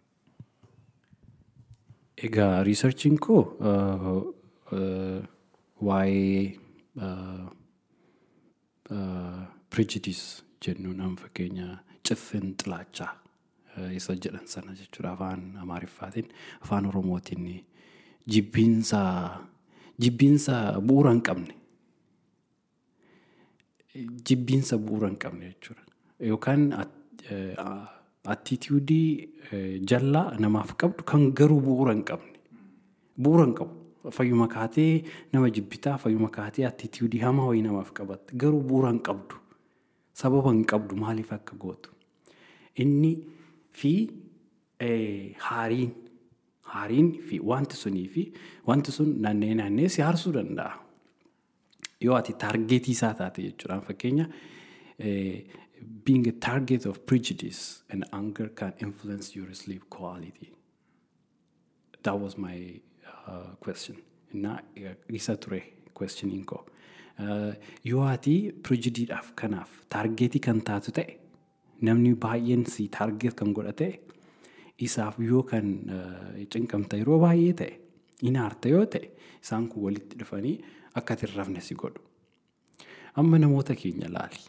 Egaa riisarchiin koo waa'ee prejudice jennuun amma fakkeenya ciffin xilaachaa isa jedhan sana jechuudha afaan amaariffaatiin afaan oromootiin jibbiinsa jibbiinsa bu'uura hin qabne jibbiinsa bu'uura hin qabne jechuudha yookaan attituudii jallaa namaaf qabdu kan garuu bu'uura hin qabne bu'uura hin qabu fayyuma kaatee nama jibbitaa fayyuma kaatee attituudii hamaa wayii namaaf qabatte garuu bu'uura hin qabdu sababa hin qabdu maaliif akka gootu inni fi haariin haariin fi wanti sunii fi wanti sun naannee naannee si haarsuu danda'a. Yoo ati taargeetii isaa taate jechuudha fakkeenya being a target of prejudice and anger can influence your sleep quality. That was my uh, question. Na isa ture questioning ko. Uh, yoo ati prejudiidhaaf kanaaf taargeetii kan taatu ta'e namni baay'een si taargeet kan godhate isaaf yoo kan cinqamta yeroo baay'ee ta'e Inni aarta yoo ta'e isaan kun walitti dhufanii akka ati hin rafne si godhu. Amma namoota keenya laali.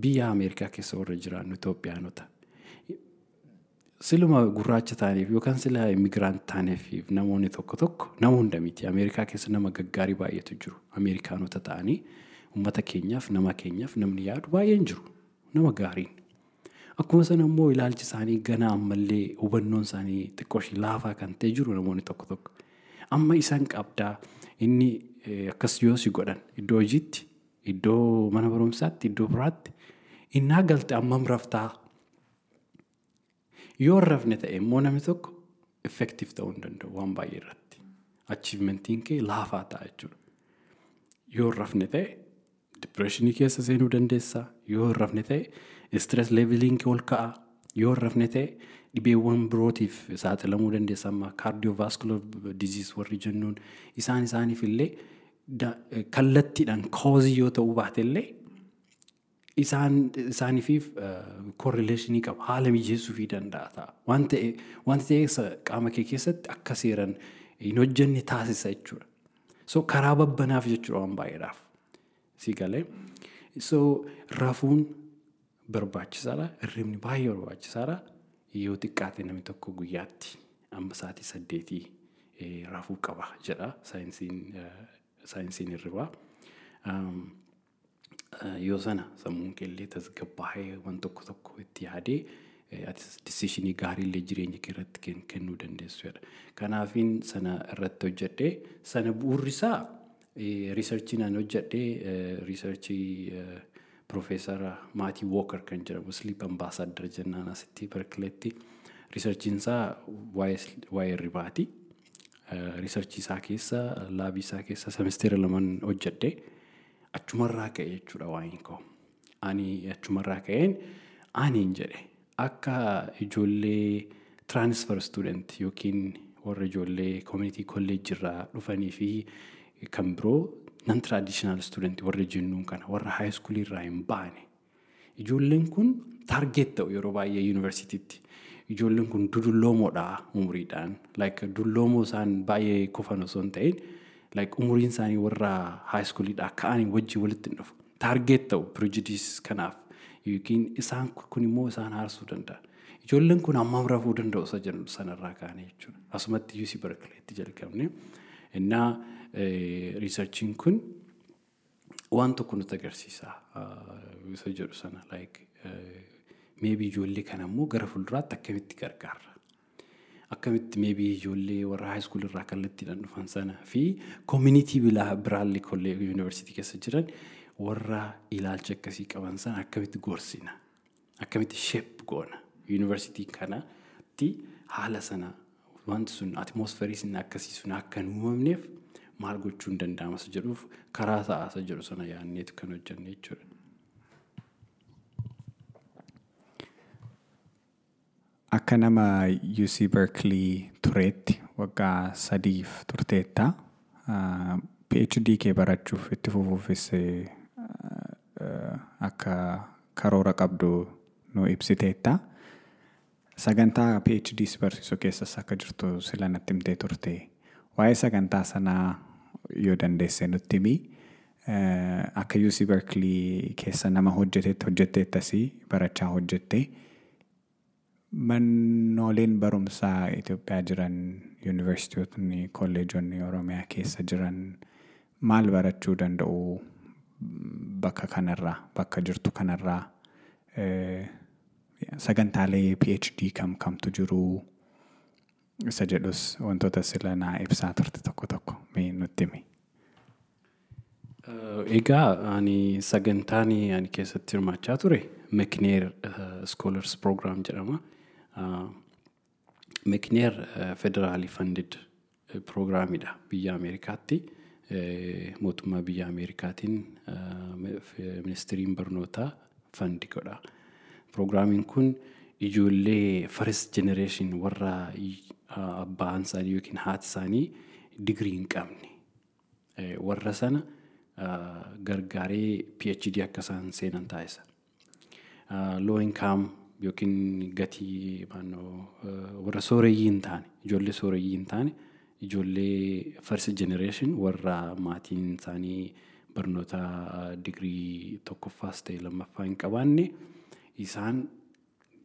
Biyya Ameerikaa keessa warra jiraannu Itoophiyaanota. Siluma gurraacha taaneef yookaan sila immigraant taaneef namoonni tokko tokko nama hunda miti. Ameerikaa keessa nama gaggaarii baay'eetu jiru. Ameerikaanota ta'anii uummata keenyaaf nama keenyaaf namni yaadu baay'een jiru. Nama gaariin. Akkuma sana immoo ilaalchi isaanii gana ammallee hubannoon isaanii xiqqooshii laafaa kan ta'e jiru namoonni tokko tokko. Amma isaan qabdaa inni akkas yoo si godhan iddoo hojiitti iddoo mana barumsaatti iddoo biraatti innaa galte ammam raftaa yoo rafne ta'e immoo namni tokko effektiif ta'uu hin danda'u waan baay'ee irratti achiivmentiin kee laafaa ta'a jechuudha. Yoo rafne ta'e dipireeshinii keessa seenuu dandeessa yoo rafne ta'e stress leeveliin kee ol ka'a yoo rafne ta'e dhibeewwan birootiif saaxilamuu dandeessa amma kaardiyoovaaskulaar diziis warri jennuun isaan isaaniif illee kallattiidhaan koozii yoo ta'uu baate illee isaaniifiif korrileeshinii qaba haala mijeessuufii danda'a ta'a waan ta'e wanti ta'e qaama kee keessatti akka seeran hin hojjenne taasisa jechuudha. So karaa babbanaaf jechuudha waan baay'eedhaaf si galee. So rafuun barbaachisaadha hirribni baay'ee barbaachisaadha yoo xiqqaate namni tokko guyyaatti amma sa'aatii saddeetii rafuu qaba jedha saayinsiin saayinsiin hirribaa. Yoo sana sammuun keellee tasgabbaa'ee waan tokko tokko itti yaadee disishinii gaariillee jireenya kee irratti kennuu dandeessu jedha. Kanaafiin sana irratti hojjedhee sana bu'uurri isaa riisarchiin an hojjedhee riisarchii Profeesara Maatii Wooker kan jedhamu Sleep Ambassador jennaan asitti Berkileetti riisarchiin isaa waa'ee hirribaati. Riisarchii isaa keessa laabii isaa keessa semesteera lamaan hojjedhee achumarraa ka'e jechuudha waa'een koo. Ani achumarraa ka'een aniin jedhe akka ijoollee transfer student yookiin warra ijoollee community college irraa dhufanii fi kan biroo non traditional student warra jennuun kana warra high school irraa hin baane. Ijoolleen kun target ta'u yeroo baay'ee yuunivarsiitiitti. Ijoolleen kun dudulloomoodha umuriidhaan. Like dulloomoo isaan baay'ee kufan osoo hin ta'in like umuriin isaanii warra schoolidhaa ka'anii wajjin walitti hin dhufu. Target ta'u prejudice kanaaf yookiin isaan kun immoo isaan haarsuu danda'a. Ijoolleen kun hammam rafuu danda'u isa jedhu sanarraa kaanee jechuudha. Asumatti UC Berkeleytti jalqabne. Innaa riisarchiin kun waan tokko nutti agarsiisa isa jedhu sana like meebii ijoollee kana immoo gara fuulduraatti akkamitti gargaarra. Akkamitti meebii ijoollee warra haayiskuul irraa kallattiidhaan dhufan sana fi koomunitii biraallee kollee yuunivarsiitii keessa jiran warra ilaalcha akkasii qaban sana akkamitti gorsina. Akkamitti sheep goona. Yuunivarsiitii kanatti haala sana wanti sun atmosferii sun akkasii sun akka hin uumamneef maal gochuun danda'ama isa jedhuuf karaa ta'aa isa jedhu sana yaadneetu kan hojjenne jechuudha. Akka nama UC Berkeley tureetti waggaa sadiif turteetta. PhD kee barachuuf itti fufuufis akka karoora qabdu nu ibsiteetta. Sagantaa PhD si barsiisu keessas akka jirtu sila natti himtee turte. Waa'ee sagantaa sanaa yoo dandeesse nutti himi. Akka UC Berkeley keessa nama hojjetetti hojjetteettasii barachaa hojjettee. Mannooleen barumsaa Itoophiyaa jiran yuunivarsiitonni kolleejonni Oromiyaa keessa jiran maal barachuu danda'u bakka kanarraa bakka jirtu kanarraa sagantaalee PhD kam kamtu jiru isa jedhus wantoota sila naa ibsaa turte tokko tokko mee nutti himi. Egaa ani sagantaan ani keessatti hirmaachaa ture Mekneer Scholars Program jedhama. Mekneer federaalii funded prograamidha biyya Ameerikaatti. Mootummaa biyya Ameerikaatiin ministiriin barnootaa fandi godha. Prograamiin kun ijoollee first generation warra abbaan isaanii yookiin haati isaanii digirii hin qabne warra sana gargaaree PhD akka isaan seenan taasisa. Low income yookiin gatii warra sooreyyii hin taane ijoollee sooreyyii hin taane ijoollee first generation warra maatiin isaanii barnoota digirii tokkoffaas ta'e lammaffaa hin qabaanne isaan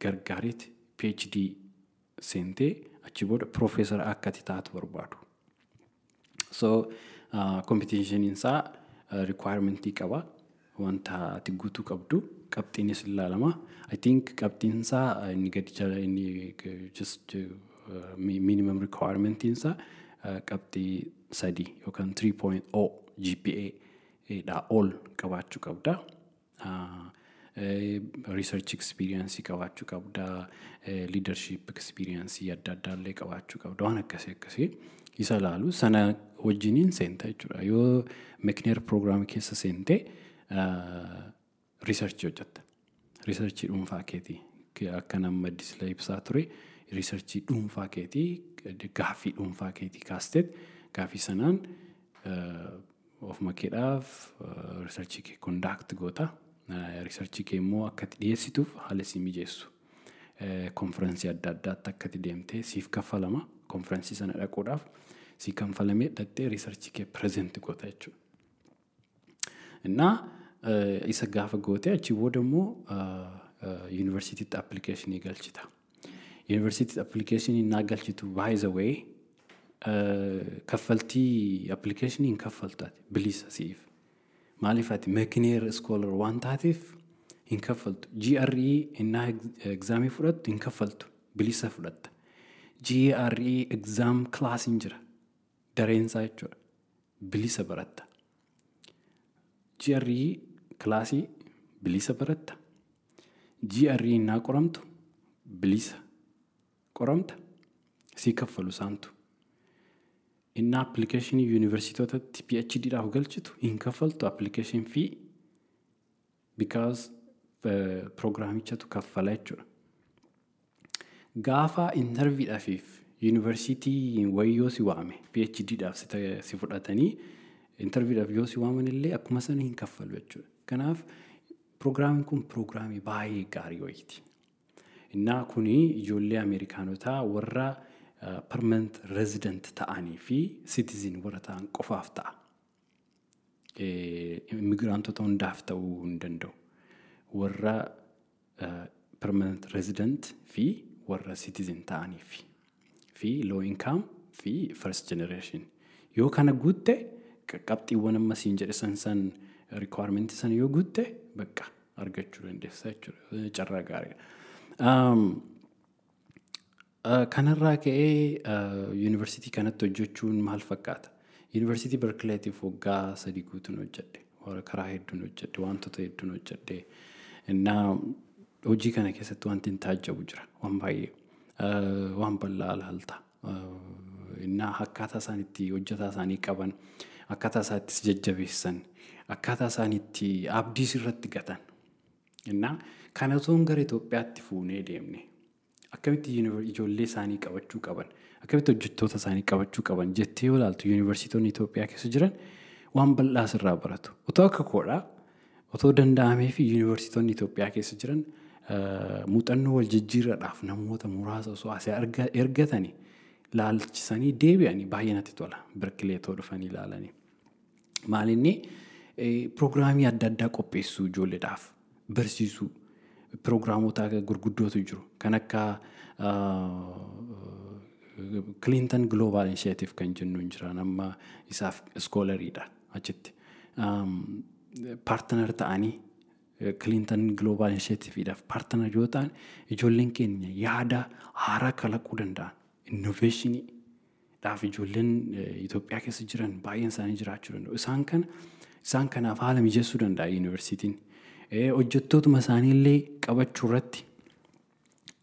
gargaareeti PhD seentee achi booda piroofeesara akka ati taatu barbaadu. So kompitiishiniin isaa rikwaayimentii qaba. Wanta ati guutuu qabdu qabxiinis ilaalama. I think qabxiin isaa inni gadi jala inni just minimum requirementiin isaa qabxii sadii yookaan 3.0 GPA dha ol qabaachuu qabda. Research experience qabaachuu qabda. Leadership experience adda addaallee qabaachuu qabda. Waan akkasii akkasii isa ilaalu sana wajjiniin seenta jechuudha. Yoo mekneer proogiraamii keessa seentee riisarchii hojjetta. Riisarchii dhuunfaa keetii akka nama disla ibsaa ture riisarchii dhuunfaa keetii gaaffii dhuunfaa keetii kaasteet gaaffii sanaan ofuma keedhaaf riisarchii kee kondaakti goota. Riisarchii kee immoo akka itti dhiyeessituuf haala si mijeessu. Konfiraansii adda addaatti akka itti deemtee siif kaffalama. Konfiraansii sana dhaquudhaaf si kanfalamee dhattee riisarchii kee pireezenti goota jechuudha. Innaa isa gaafa gootee achi booda immoo yuunivarsiitiitti appilikeeshinii galchita. Yuunivarsiitiitti appilikeeshinii naa galchitu the way kaffaltii appilikeeshinii hin kaffaltaati bilisa siif. Maaliif ati mekineer iskoolar waan taateef hin kaffaltu. GRE innaa egzaamii fudhattu hin kaffaltu bilisa fudhatta. GRE egzaam kilaasiin jira dareensaa jechuudha bilisa baratta. GRE kilaasii bilisa baratta. GRE innaa qoramtu bilisa qoramta sii kaffalu isaantu. Innaa appilikeeshinii yuunivarsiitotatti PhDdhaaf galchitu hin kaffaltu appilikeeshin fii because piroogiraamichatu kaffala jechuudha. Gaafa intarviidhaafiif yuunivarsiitii wayii yoo si waame PhDdhaaf si fudhatanii intarviidhaaf yoo si waaman illee akkuma sana hin kaffalu jechuudha. Kanaaf piroogiraamiin kun piroogiraamii baay'ee gaarii wayiiti. Innaa kuni ijoollee Ameerikaanotaa warra permanent resident ta'anii fi citizen warra ta'an qofaaf ta'a. Immigiraantota hundaaf ta'uu hin danda'u. Warra permanent resident fi warra citizen ta'aniif fi low income fi first generation. Yoo kana guutte qabxiiwwan amma siin jedhe san san requirement san yoo guutte bakka argachuu dandeessa jechuudha. Carraa gaariidha. Kanarraa ka'ee yuunivarsiitii kanatti hojjechuun maal fakkaata? Yuunivarsiitii Barkileetiif waggaa sadii guutuun hojjedhe. Karaa hedduun hojjedhe. Wantoota hedduun hojjedhe. Innaa hojii kana keessatti wanti hin taajjabu jira. Waan baay'ee. Waan bal'aa ilaalta. Innaa akkaataa isaan itti hojjetaa isaanii qaban, akkaataa isaan itti jajjabeessan, akkaataa isaan itti abdii irratti gatan. Innaa kana osoo gara Itoophiyaatti fuunee deemne akkamitti ijoollee isaanii qabachuu qaban akkamitti hojjettoota isaanii qabachuu qaban jettee yoo ilaaltu yuunivarsiitonni Itoophiyaa keessa jiran waan bal'aa irraa baratu. Otoo akka koodhaa otoo danda'amee fi yuunivarsiitonni Itoophiyaa keessa jiran muuxannoo wal jijjiirradhaaf namoota muraasa osoo asii ergatanii laalchisanii deebi'anii baay'ee natti tola birkileetoo dhufanii ilaalanii. Maalinni piroogiraamii adda addaa qopheessuu ijoolleedhaaf barsiisuu piroogiraamoota gurguddootu jiru kan akka Clinton Global Initiative kan jennu hin jiran amma isaaf iskoolariidha achitti. Paartanar ta'anii Clinton Global Initiativeidhaaf paartanar yoo ta'an ijoolleen keenya yaada haaraa kalaquu danda'an innoveeshinii dhaaf ijoolleen Itoophiyaa keessa jiran baay'een isaanii jiraachuu danda'u. Isaan kana isaan kanaaf haala mijeessuu danda'a yuunivarsiitiin. hojjettootuma isaaniillee qabachuu irratti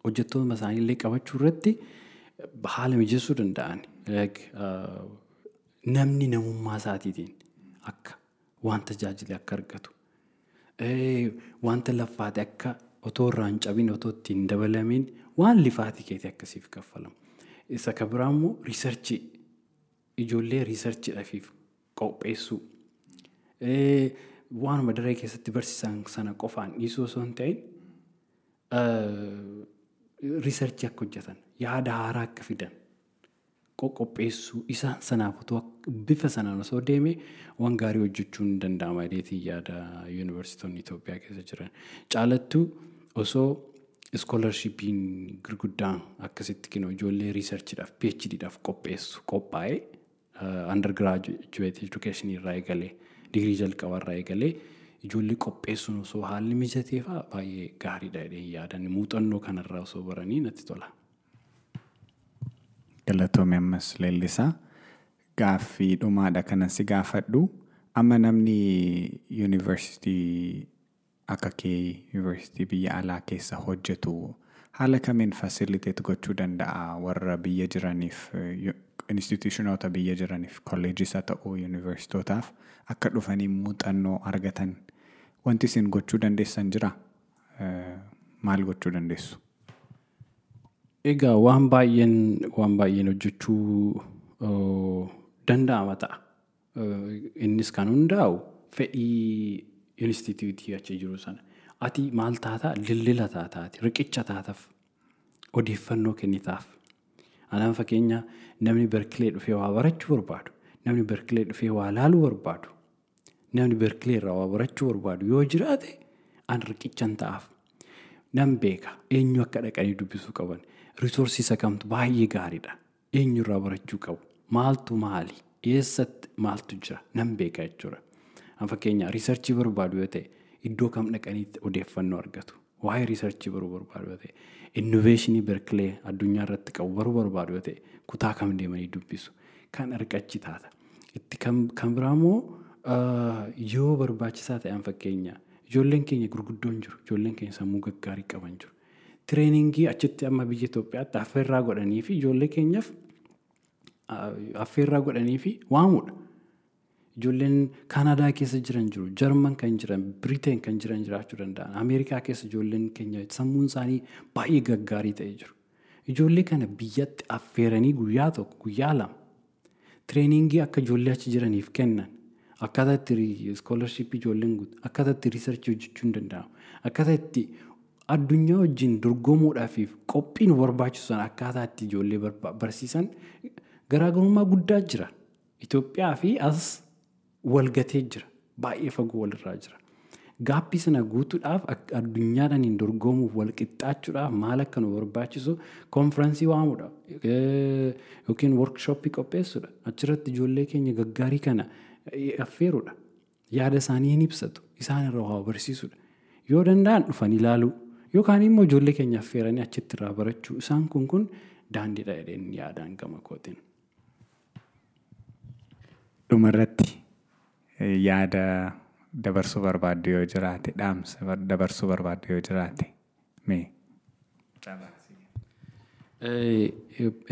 hojjettootuma isaaniillee qabachuu irratti haala mijeessuu danda'an namni namummaa isaatiitiin akka waan tajaajile akka argatu wanta laffaate akka otoo irraa hin cabin otoo ittiin dabalamiin waan lifaatii keetii akkasiif kaffalamu. Isa kan biraa immoo riisarchii ijoollee riisarchiidhaafiif qopheessuu. Waanuma daree keessatti barsiisan sana qofaan dhiisuu osoo hin ta'in riisarchii akka hojjetan yaada haaraa akka fidan qoqqopheessuu isaan sanaaf otoo bifa sanaan osoo deeme waan gaarii hojjechuun ni danda'ama jedheetiin yaada yuunivarsiitonni Itoophiyaa keessa jiran. Caalattuu osoo iskoolarshippiin gurguddaan akkasitti kennu ijoollee riisarchiidhaaf PhDdhaaf qopheessu qophaa'ee undergraduate education irraa eegalee digirii jalqabaa irraa eegalee ijoollee qopheessuun osoo haalli mijatee fa'aa baay'ee gaariidha jedhee yaadan muuxannoo kanarraa osoo baranii natti tola. Galatoome ammas leellisaa gaaffii dhumaadha kanan si gaafadhu amma namni yuunivarsiitii akka kee yuunivarsiitii biyya alaa keessa hojjetu haala kamiin fasiliteet gochuu danda'a warra biyya jiraniif instituushinoota biyya jiraniif kolleejis haa ta'uu yuunivarsiitootaaf akka dhufanii muuxannoo argatan wanti isin gochuu dandeessan jira maal gochuu dandeessu? Egaa waan baay'een waan baay'een hojjechuu danda'ama ta'a. Innis kan hundaa'u fedhii instituutii achi jiru sana. Ati maal taataa lillila taataati riqicha taataaf odeeffannoo kennitaaf. Anaan fakkeenya namni Berkilee dhufee waa barachuu barbaadu. Namni Berkilee dhufee waa laaluu barbaadu. Namni Berkilee irraa waa barachuu barbaadu yoo jiraate an riqichan ta'aaf. Nan beeka eenyu akka dhaqanii dubbisuu qaban? Risoorsii isa kamtu? Baay'ee gaariidha. Eenyu irraa barachuu qabu? Maaltu maali? Eessatti maaltu jira? Nan beeka jechuudha. An fakkeenya riisarchii barbaadu yoo ta'e iddoo kam dhaqanii odeeffannoo argatu? Waa'ee riisarchii barbaadu yoo ta'e innoveeshinii berkilee addunyaa irratti qabu baruu barbaadu yoo ta'e kutaa kam deemanii dubbisu kan riqichi taata. Itti kan biraa immoo yoo barbaachisaa ta'an fakkeenya ijoolleen keenya gurguddoon jiru ijoolleen keenya sammuu gaggaarii qaban jiru. Tireeningii achitti amma biyya Itoophiyaatti affeerraa godhanii fi ijoollee keenyaaf affeerraa godhanii fi waamudha. Ijoolleen Kaanadaa keessa jiran jiru, Jarman kan jiran, Biriteen kan jiran jiraachuu danda'an, Ameerikaa keessa ijoolleen keenya sammuun isaanii baay'ee gaggaarii ta'ee jiru. Ijoollee kana biyyatti affeeranii guyyaa tokko, guyyaa lama tireeningii akka ijoollee achi jiraniif kennan akkaataa itti iskoolarshipii ijoolleen guutu, akkaataa itti riisarchii hojjechuu hin danda'amu, akkaataa itti addunyaa wajjin dorgomuudhaaf qophiin barbaachisan akkaataa itti ijoollee barsiisan garaagarummaa guddaa jira. Itoophiyaa fi as walgatee jira. Baay'ee fagoo walirraa jira. Gaappii sana guutuudhaaf addunyaadhaan dorgomuuf wal qixxaachuudhaaf maal akka nu barbaachisu konfiraansii waamudha. Yookiin workshooppii qopheessudha. Achirratti ijoollee keenya gaggaarii kana affeerudha. Yaada isaanii hin ibsatu. Isaan irraa waa barsiisudha. Yoo danda'an dhufanii ilaaluu yookaan immoo ijoollee keenya affeeranii achitti irraa barachuu isaan kun kun daandiidha jedheen yaadaan gama kootiin. Dhumarratti yaada dabarsuu barbaaddu yoo jiraate dhaamsa dabarsuu barbaaddu yoo jiraate mee?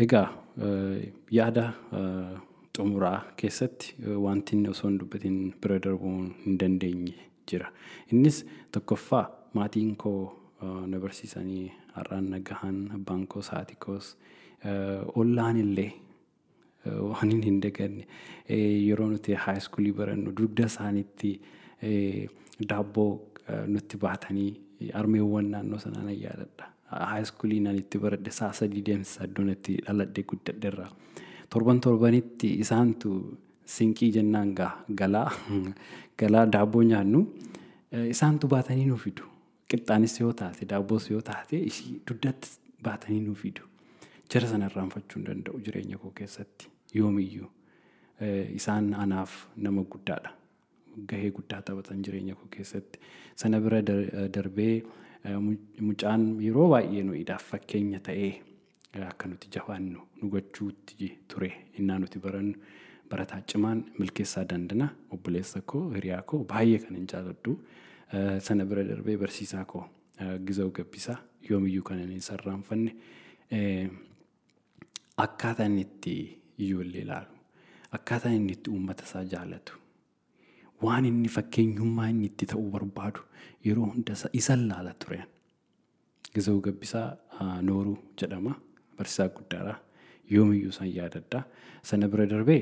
Egaa yaada xumuraa keessatti wanti inni osoo hin dubbatin bira darbuu hin dandeenye jira. Innis tokkoffaa maatiin koo na barsiisanii har'aan nagahan abbaan koo haati koos ollaan illee waan hin daganne yeroo nuti haayiskuulii barannu dugda isaaniitti daabboo nutti baatanii armeewwan naannoo sanaa nan yaadadha. Haayiskuulii nan itti baradhe saa sadii deemsa iddoon itti dhaladhee guddadhe irraa. Torban torbanitti isaantu sinqii jennaan galaa galaa daabboo nyaannu isaantu baatanii nu fidu. Qixxaanis yoo taate daabboos yoo taate dugdatti baatanii nu fidu. Jara sana irraanfachuu hin danda'u jireenya koo keessatti yoomiyyuu. Isaan anaaf nama guddaadha. Gahee guddaa taphatan jireenya koo keessatti. Sana bira darbee mucaan yeroo baay'ee nuyiidhaaf fakkeenya ta'ee akka nuti jabaannu nu gochuutti ture innaa nuti barannu barataa cimaan milkeessaa dandana obboleessa koo hiriyaa koo baay'ee kan hin jaalladhu. Sana bira darbee barsiisaa koo Giza'u Gabbisaa yoomiyyuu kan hin sarraanfanne akkaataa inni itti ijoollee ilaalu. Akkaataa inni itti uummata isaa jaallatu waan inni fakkeenyummaa inni itti ta'uu barbaadu yeroo hunda isan laala ture. Giza'u Gabbisaa Nooruu jedhama. Barsiisaa guddaadha. Yoomiyyuu san yaadadha. Sana bira darbee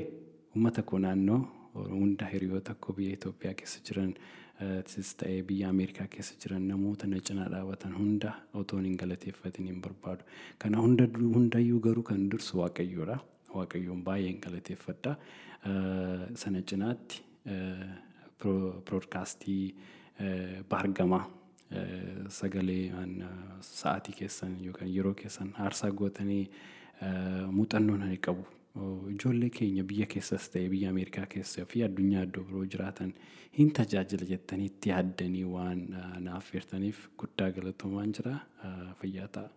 uummata koo naannoo hunda hiriyoota koo biyya Itoophiyaa keessa jiran ta'ee biyya Ameerikaa keessa jiran namoota na cinaa dhaabatan hunda otoo hin galateeffatin hin barbaadu. Kana hundayyuu garuu kan dursu waaqayyoodha. waaqayyoon baay'een galateeffadha. Sana cinaatti piroodkaastii baargamaa sagalee sa'aatii keessan yookaan yeroo keessan aarsaa gootanii muuxannoon ani qabu. Ijoollee keenya biyya keessas ta'e biyya Ameerikaa keessa fi addunyaa iddoo biroo jiraatan hin tajaajila jettanii itti yaaddanii waan naaf feertaniif guddaa galatoomaan jira fayyaa ta'a.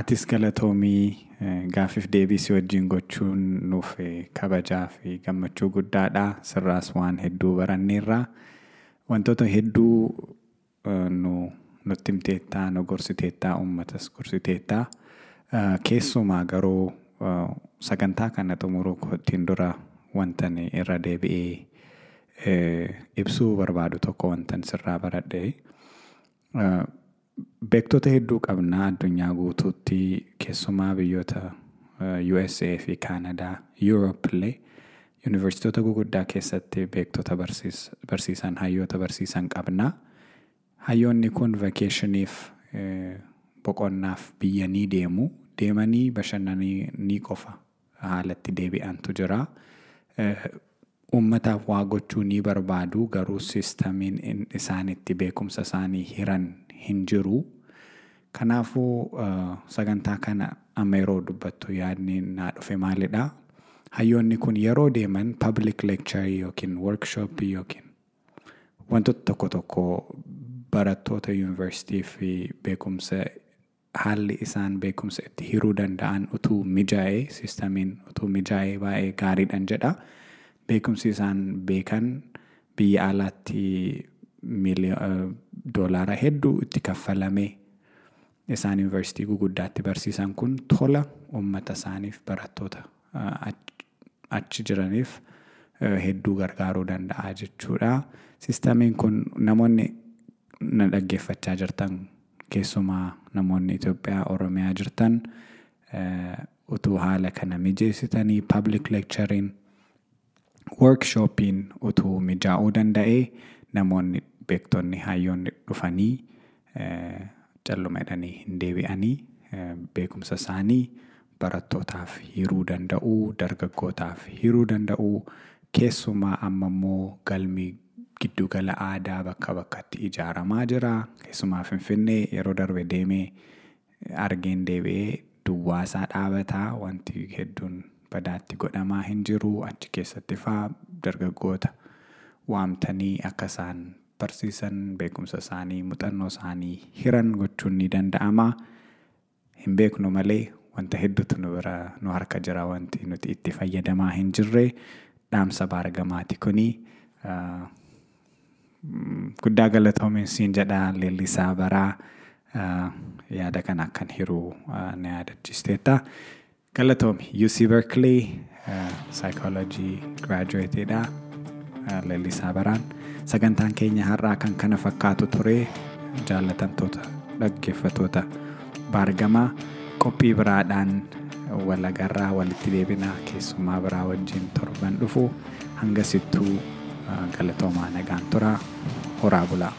Atis galatoomii gaaffiif deebisii wajjin gochuun nuuf kabajaa fi gammachuu guddaadha. Sirraas waan hedduu baranneerra. Wantoota hedduu nu nutti himteettaa, nu gorsiteettaa, uummatas gorsiteettaa. Keessumaa garuu sagantaa kana xumuruu kootiin dura wantan irra deebi'ee ibsuu barbaadu tokko wantan sirraa baradhe. Beektota hedduu qabna addunyaa guutuutti keessumaa biyyoota USA fi Kaanadaa, Europe illee yuunivarsiitota guguddaa keessatti beektota barsiisan, hayyoota barsiisan qabna. Hayyoonni kun vakeeshiniif boqonnaaf biyya ni deemu. Deemanii bashannanii ni qofa haalatti deebi'antu jira. Uummataaf waa gochuu ni barbaadu garuu siistamiin isaan itti beekumsa isaanii hiran hin jiru. Kanaafuu sagantaa kana amma yeroo dubbattu yaadni naa dhufe maalidha? Hayyoonni kun yeroo deeman public lecture yookiin workshop yookiin wantoota tokko tokko barattoota yuunivarsiitii fi beekumsa haalli isaan beekumsa itti hiruu danda'an utuu mijaa'ee siistamiin utuu mijaa'ee baay'ee gaariidhan jedha. Beekumsi isaan beekan biyya alaatti doolaara hedduu itti kaffalamee isaan yuunivarsiitii guguddaatti barsiisan kun tola uummata isaaniif barattoota achi jiraniif hedduu gargaaruu danda'a jechuudha. Siistamiin kun namoonni na dhaggeeffachaa jirtan keessumaa namoonni Itoophiyaa, Oromiyaa jirtan utuu haala kana mijeessitanii public lecturing workshopiin utuu mijaa'uu danda'ee namoonni beektonni hayyoonni dhufanii calluma jedhanii hin deebi'anii beekumsa isaanii barattootaaf hiruu danda'u, dargaggootaaf hiruu danda'u, keessumaa amma immoo galmi giddugala aadaa bakka bakkatti ijaaramaa jira. Keessumaa Finfinnee yeroo darbe deemee argeen deebi'ee duwwaasaa dhaabataa wanti hedduun badaatti godhamaa hin jiru. Achi keessatti faa dargaggoota waamtanii akka isaan barsiisan beekumsa isaanii muuxannoo isaanii hiran gochuun ni danda'ama. Hin beeknu malee wanta hedduutu nu bira nu harka jira wanti nuti itti fayyadamaa hin jirre dhaamsa baargamaati kuni. Guddaa galatoomi siin jedha leellisaa baraa yaada kana akkan hiruu na yaadachiisteetta. Galatoomi UC Berkeley psychology graduateedha leellisaa baraan. Sagantaan keenya har'aa kan kana fakkaatu ture jaallatamtoota dhaggeeffatoota baargamaa qophii biraadhaan walagarraa walitti deebina keessummaa biraa wajjin torban dhufu hangasittuu galatoomaa nagaan tura horaa bulaa.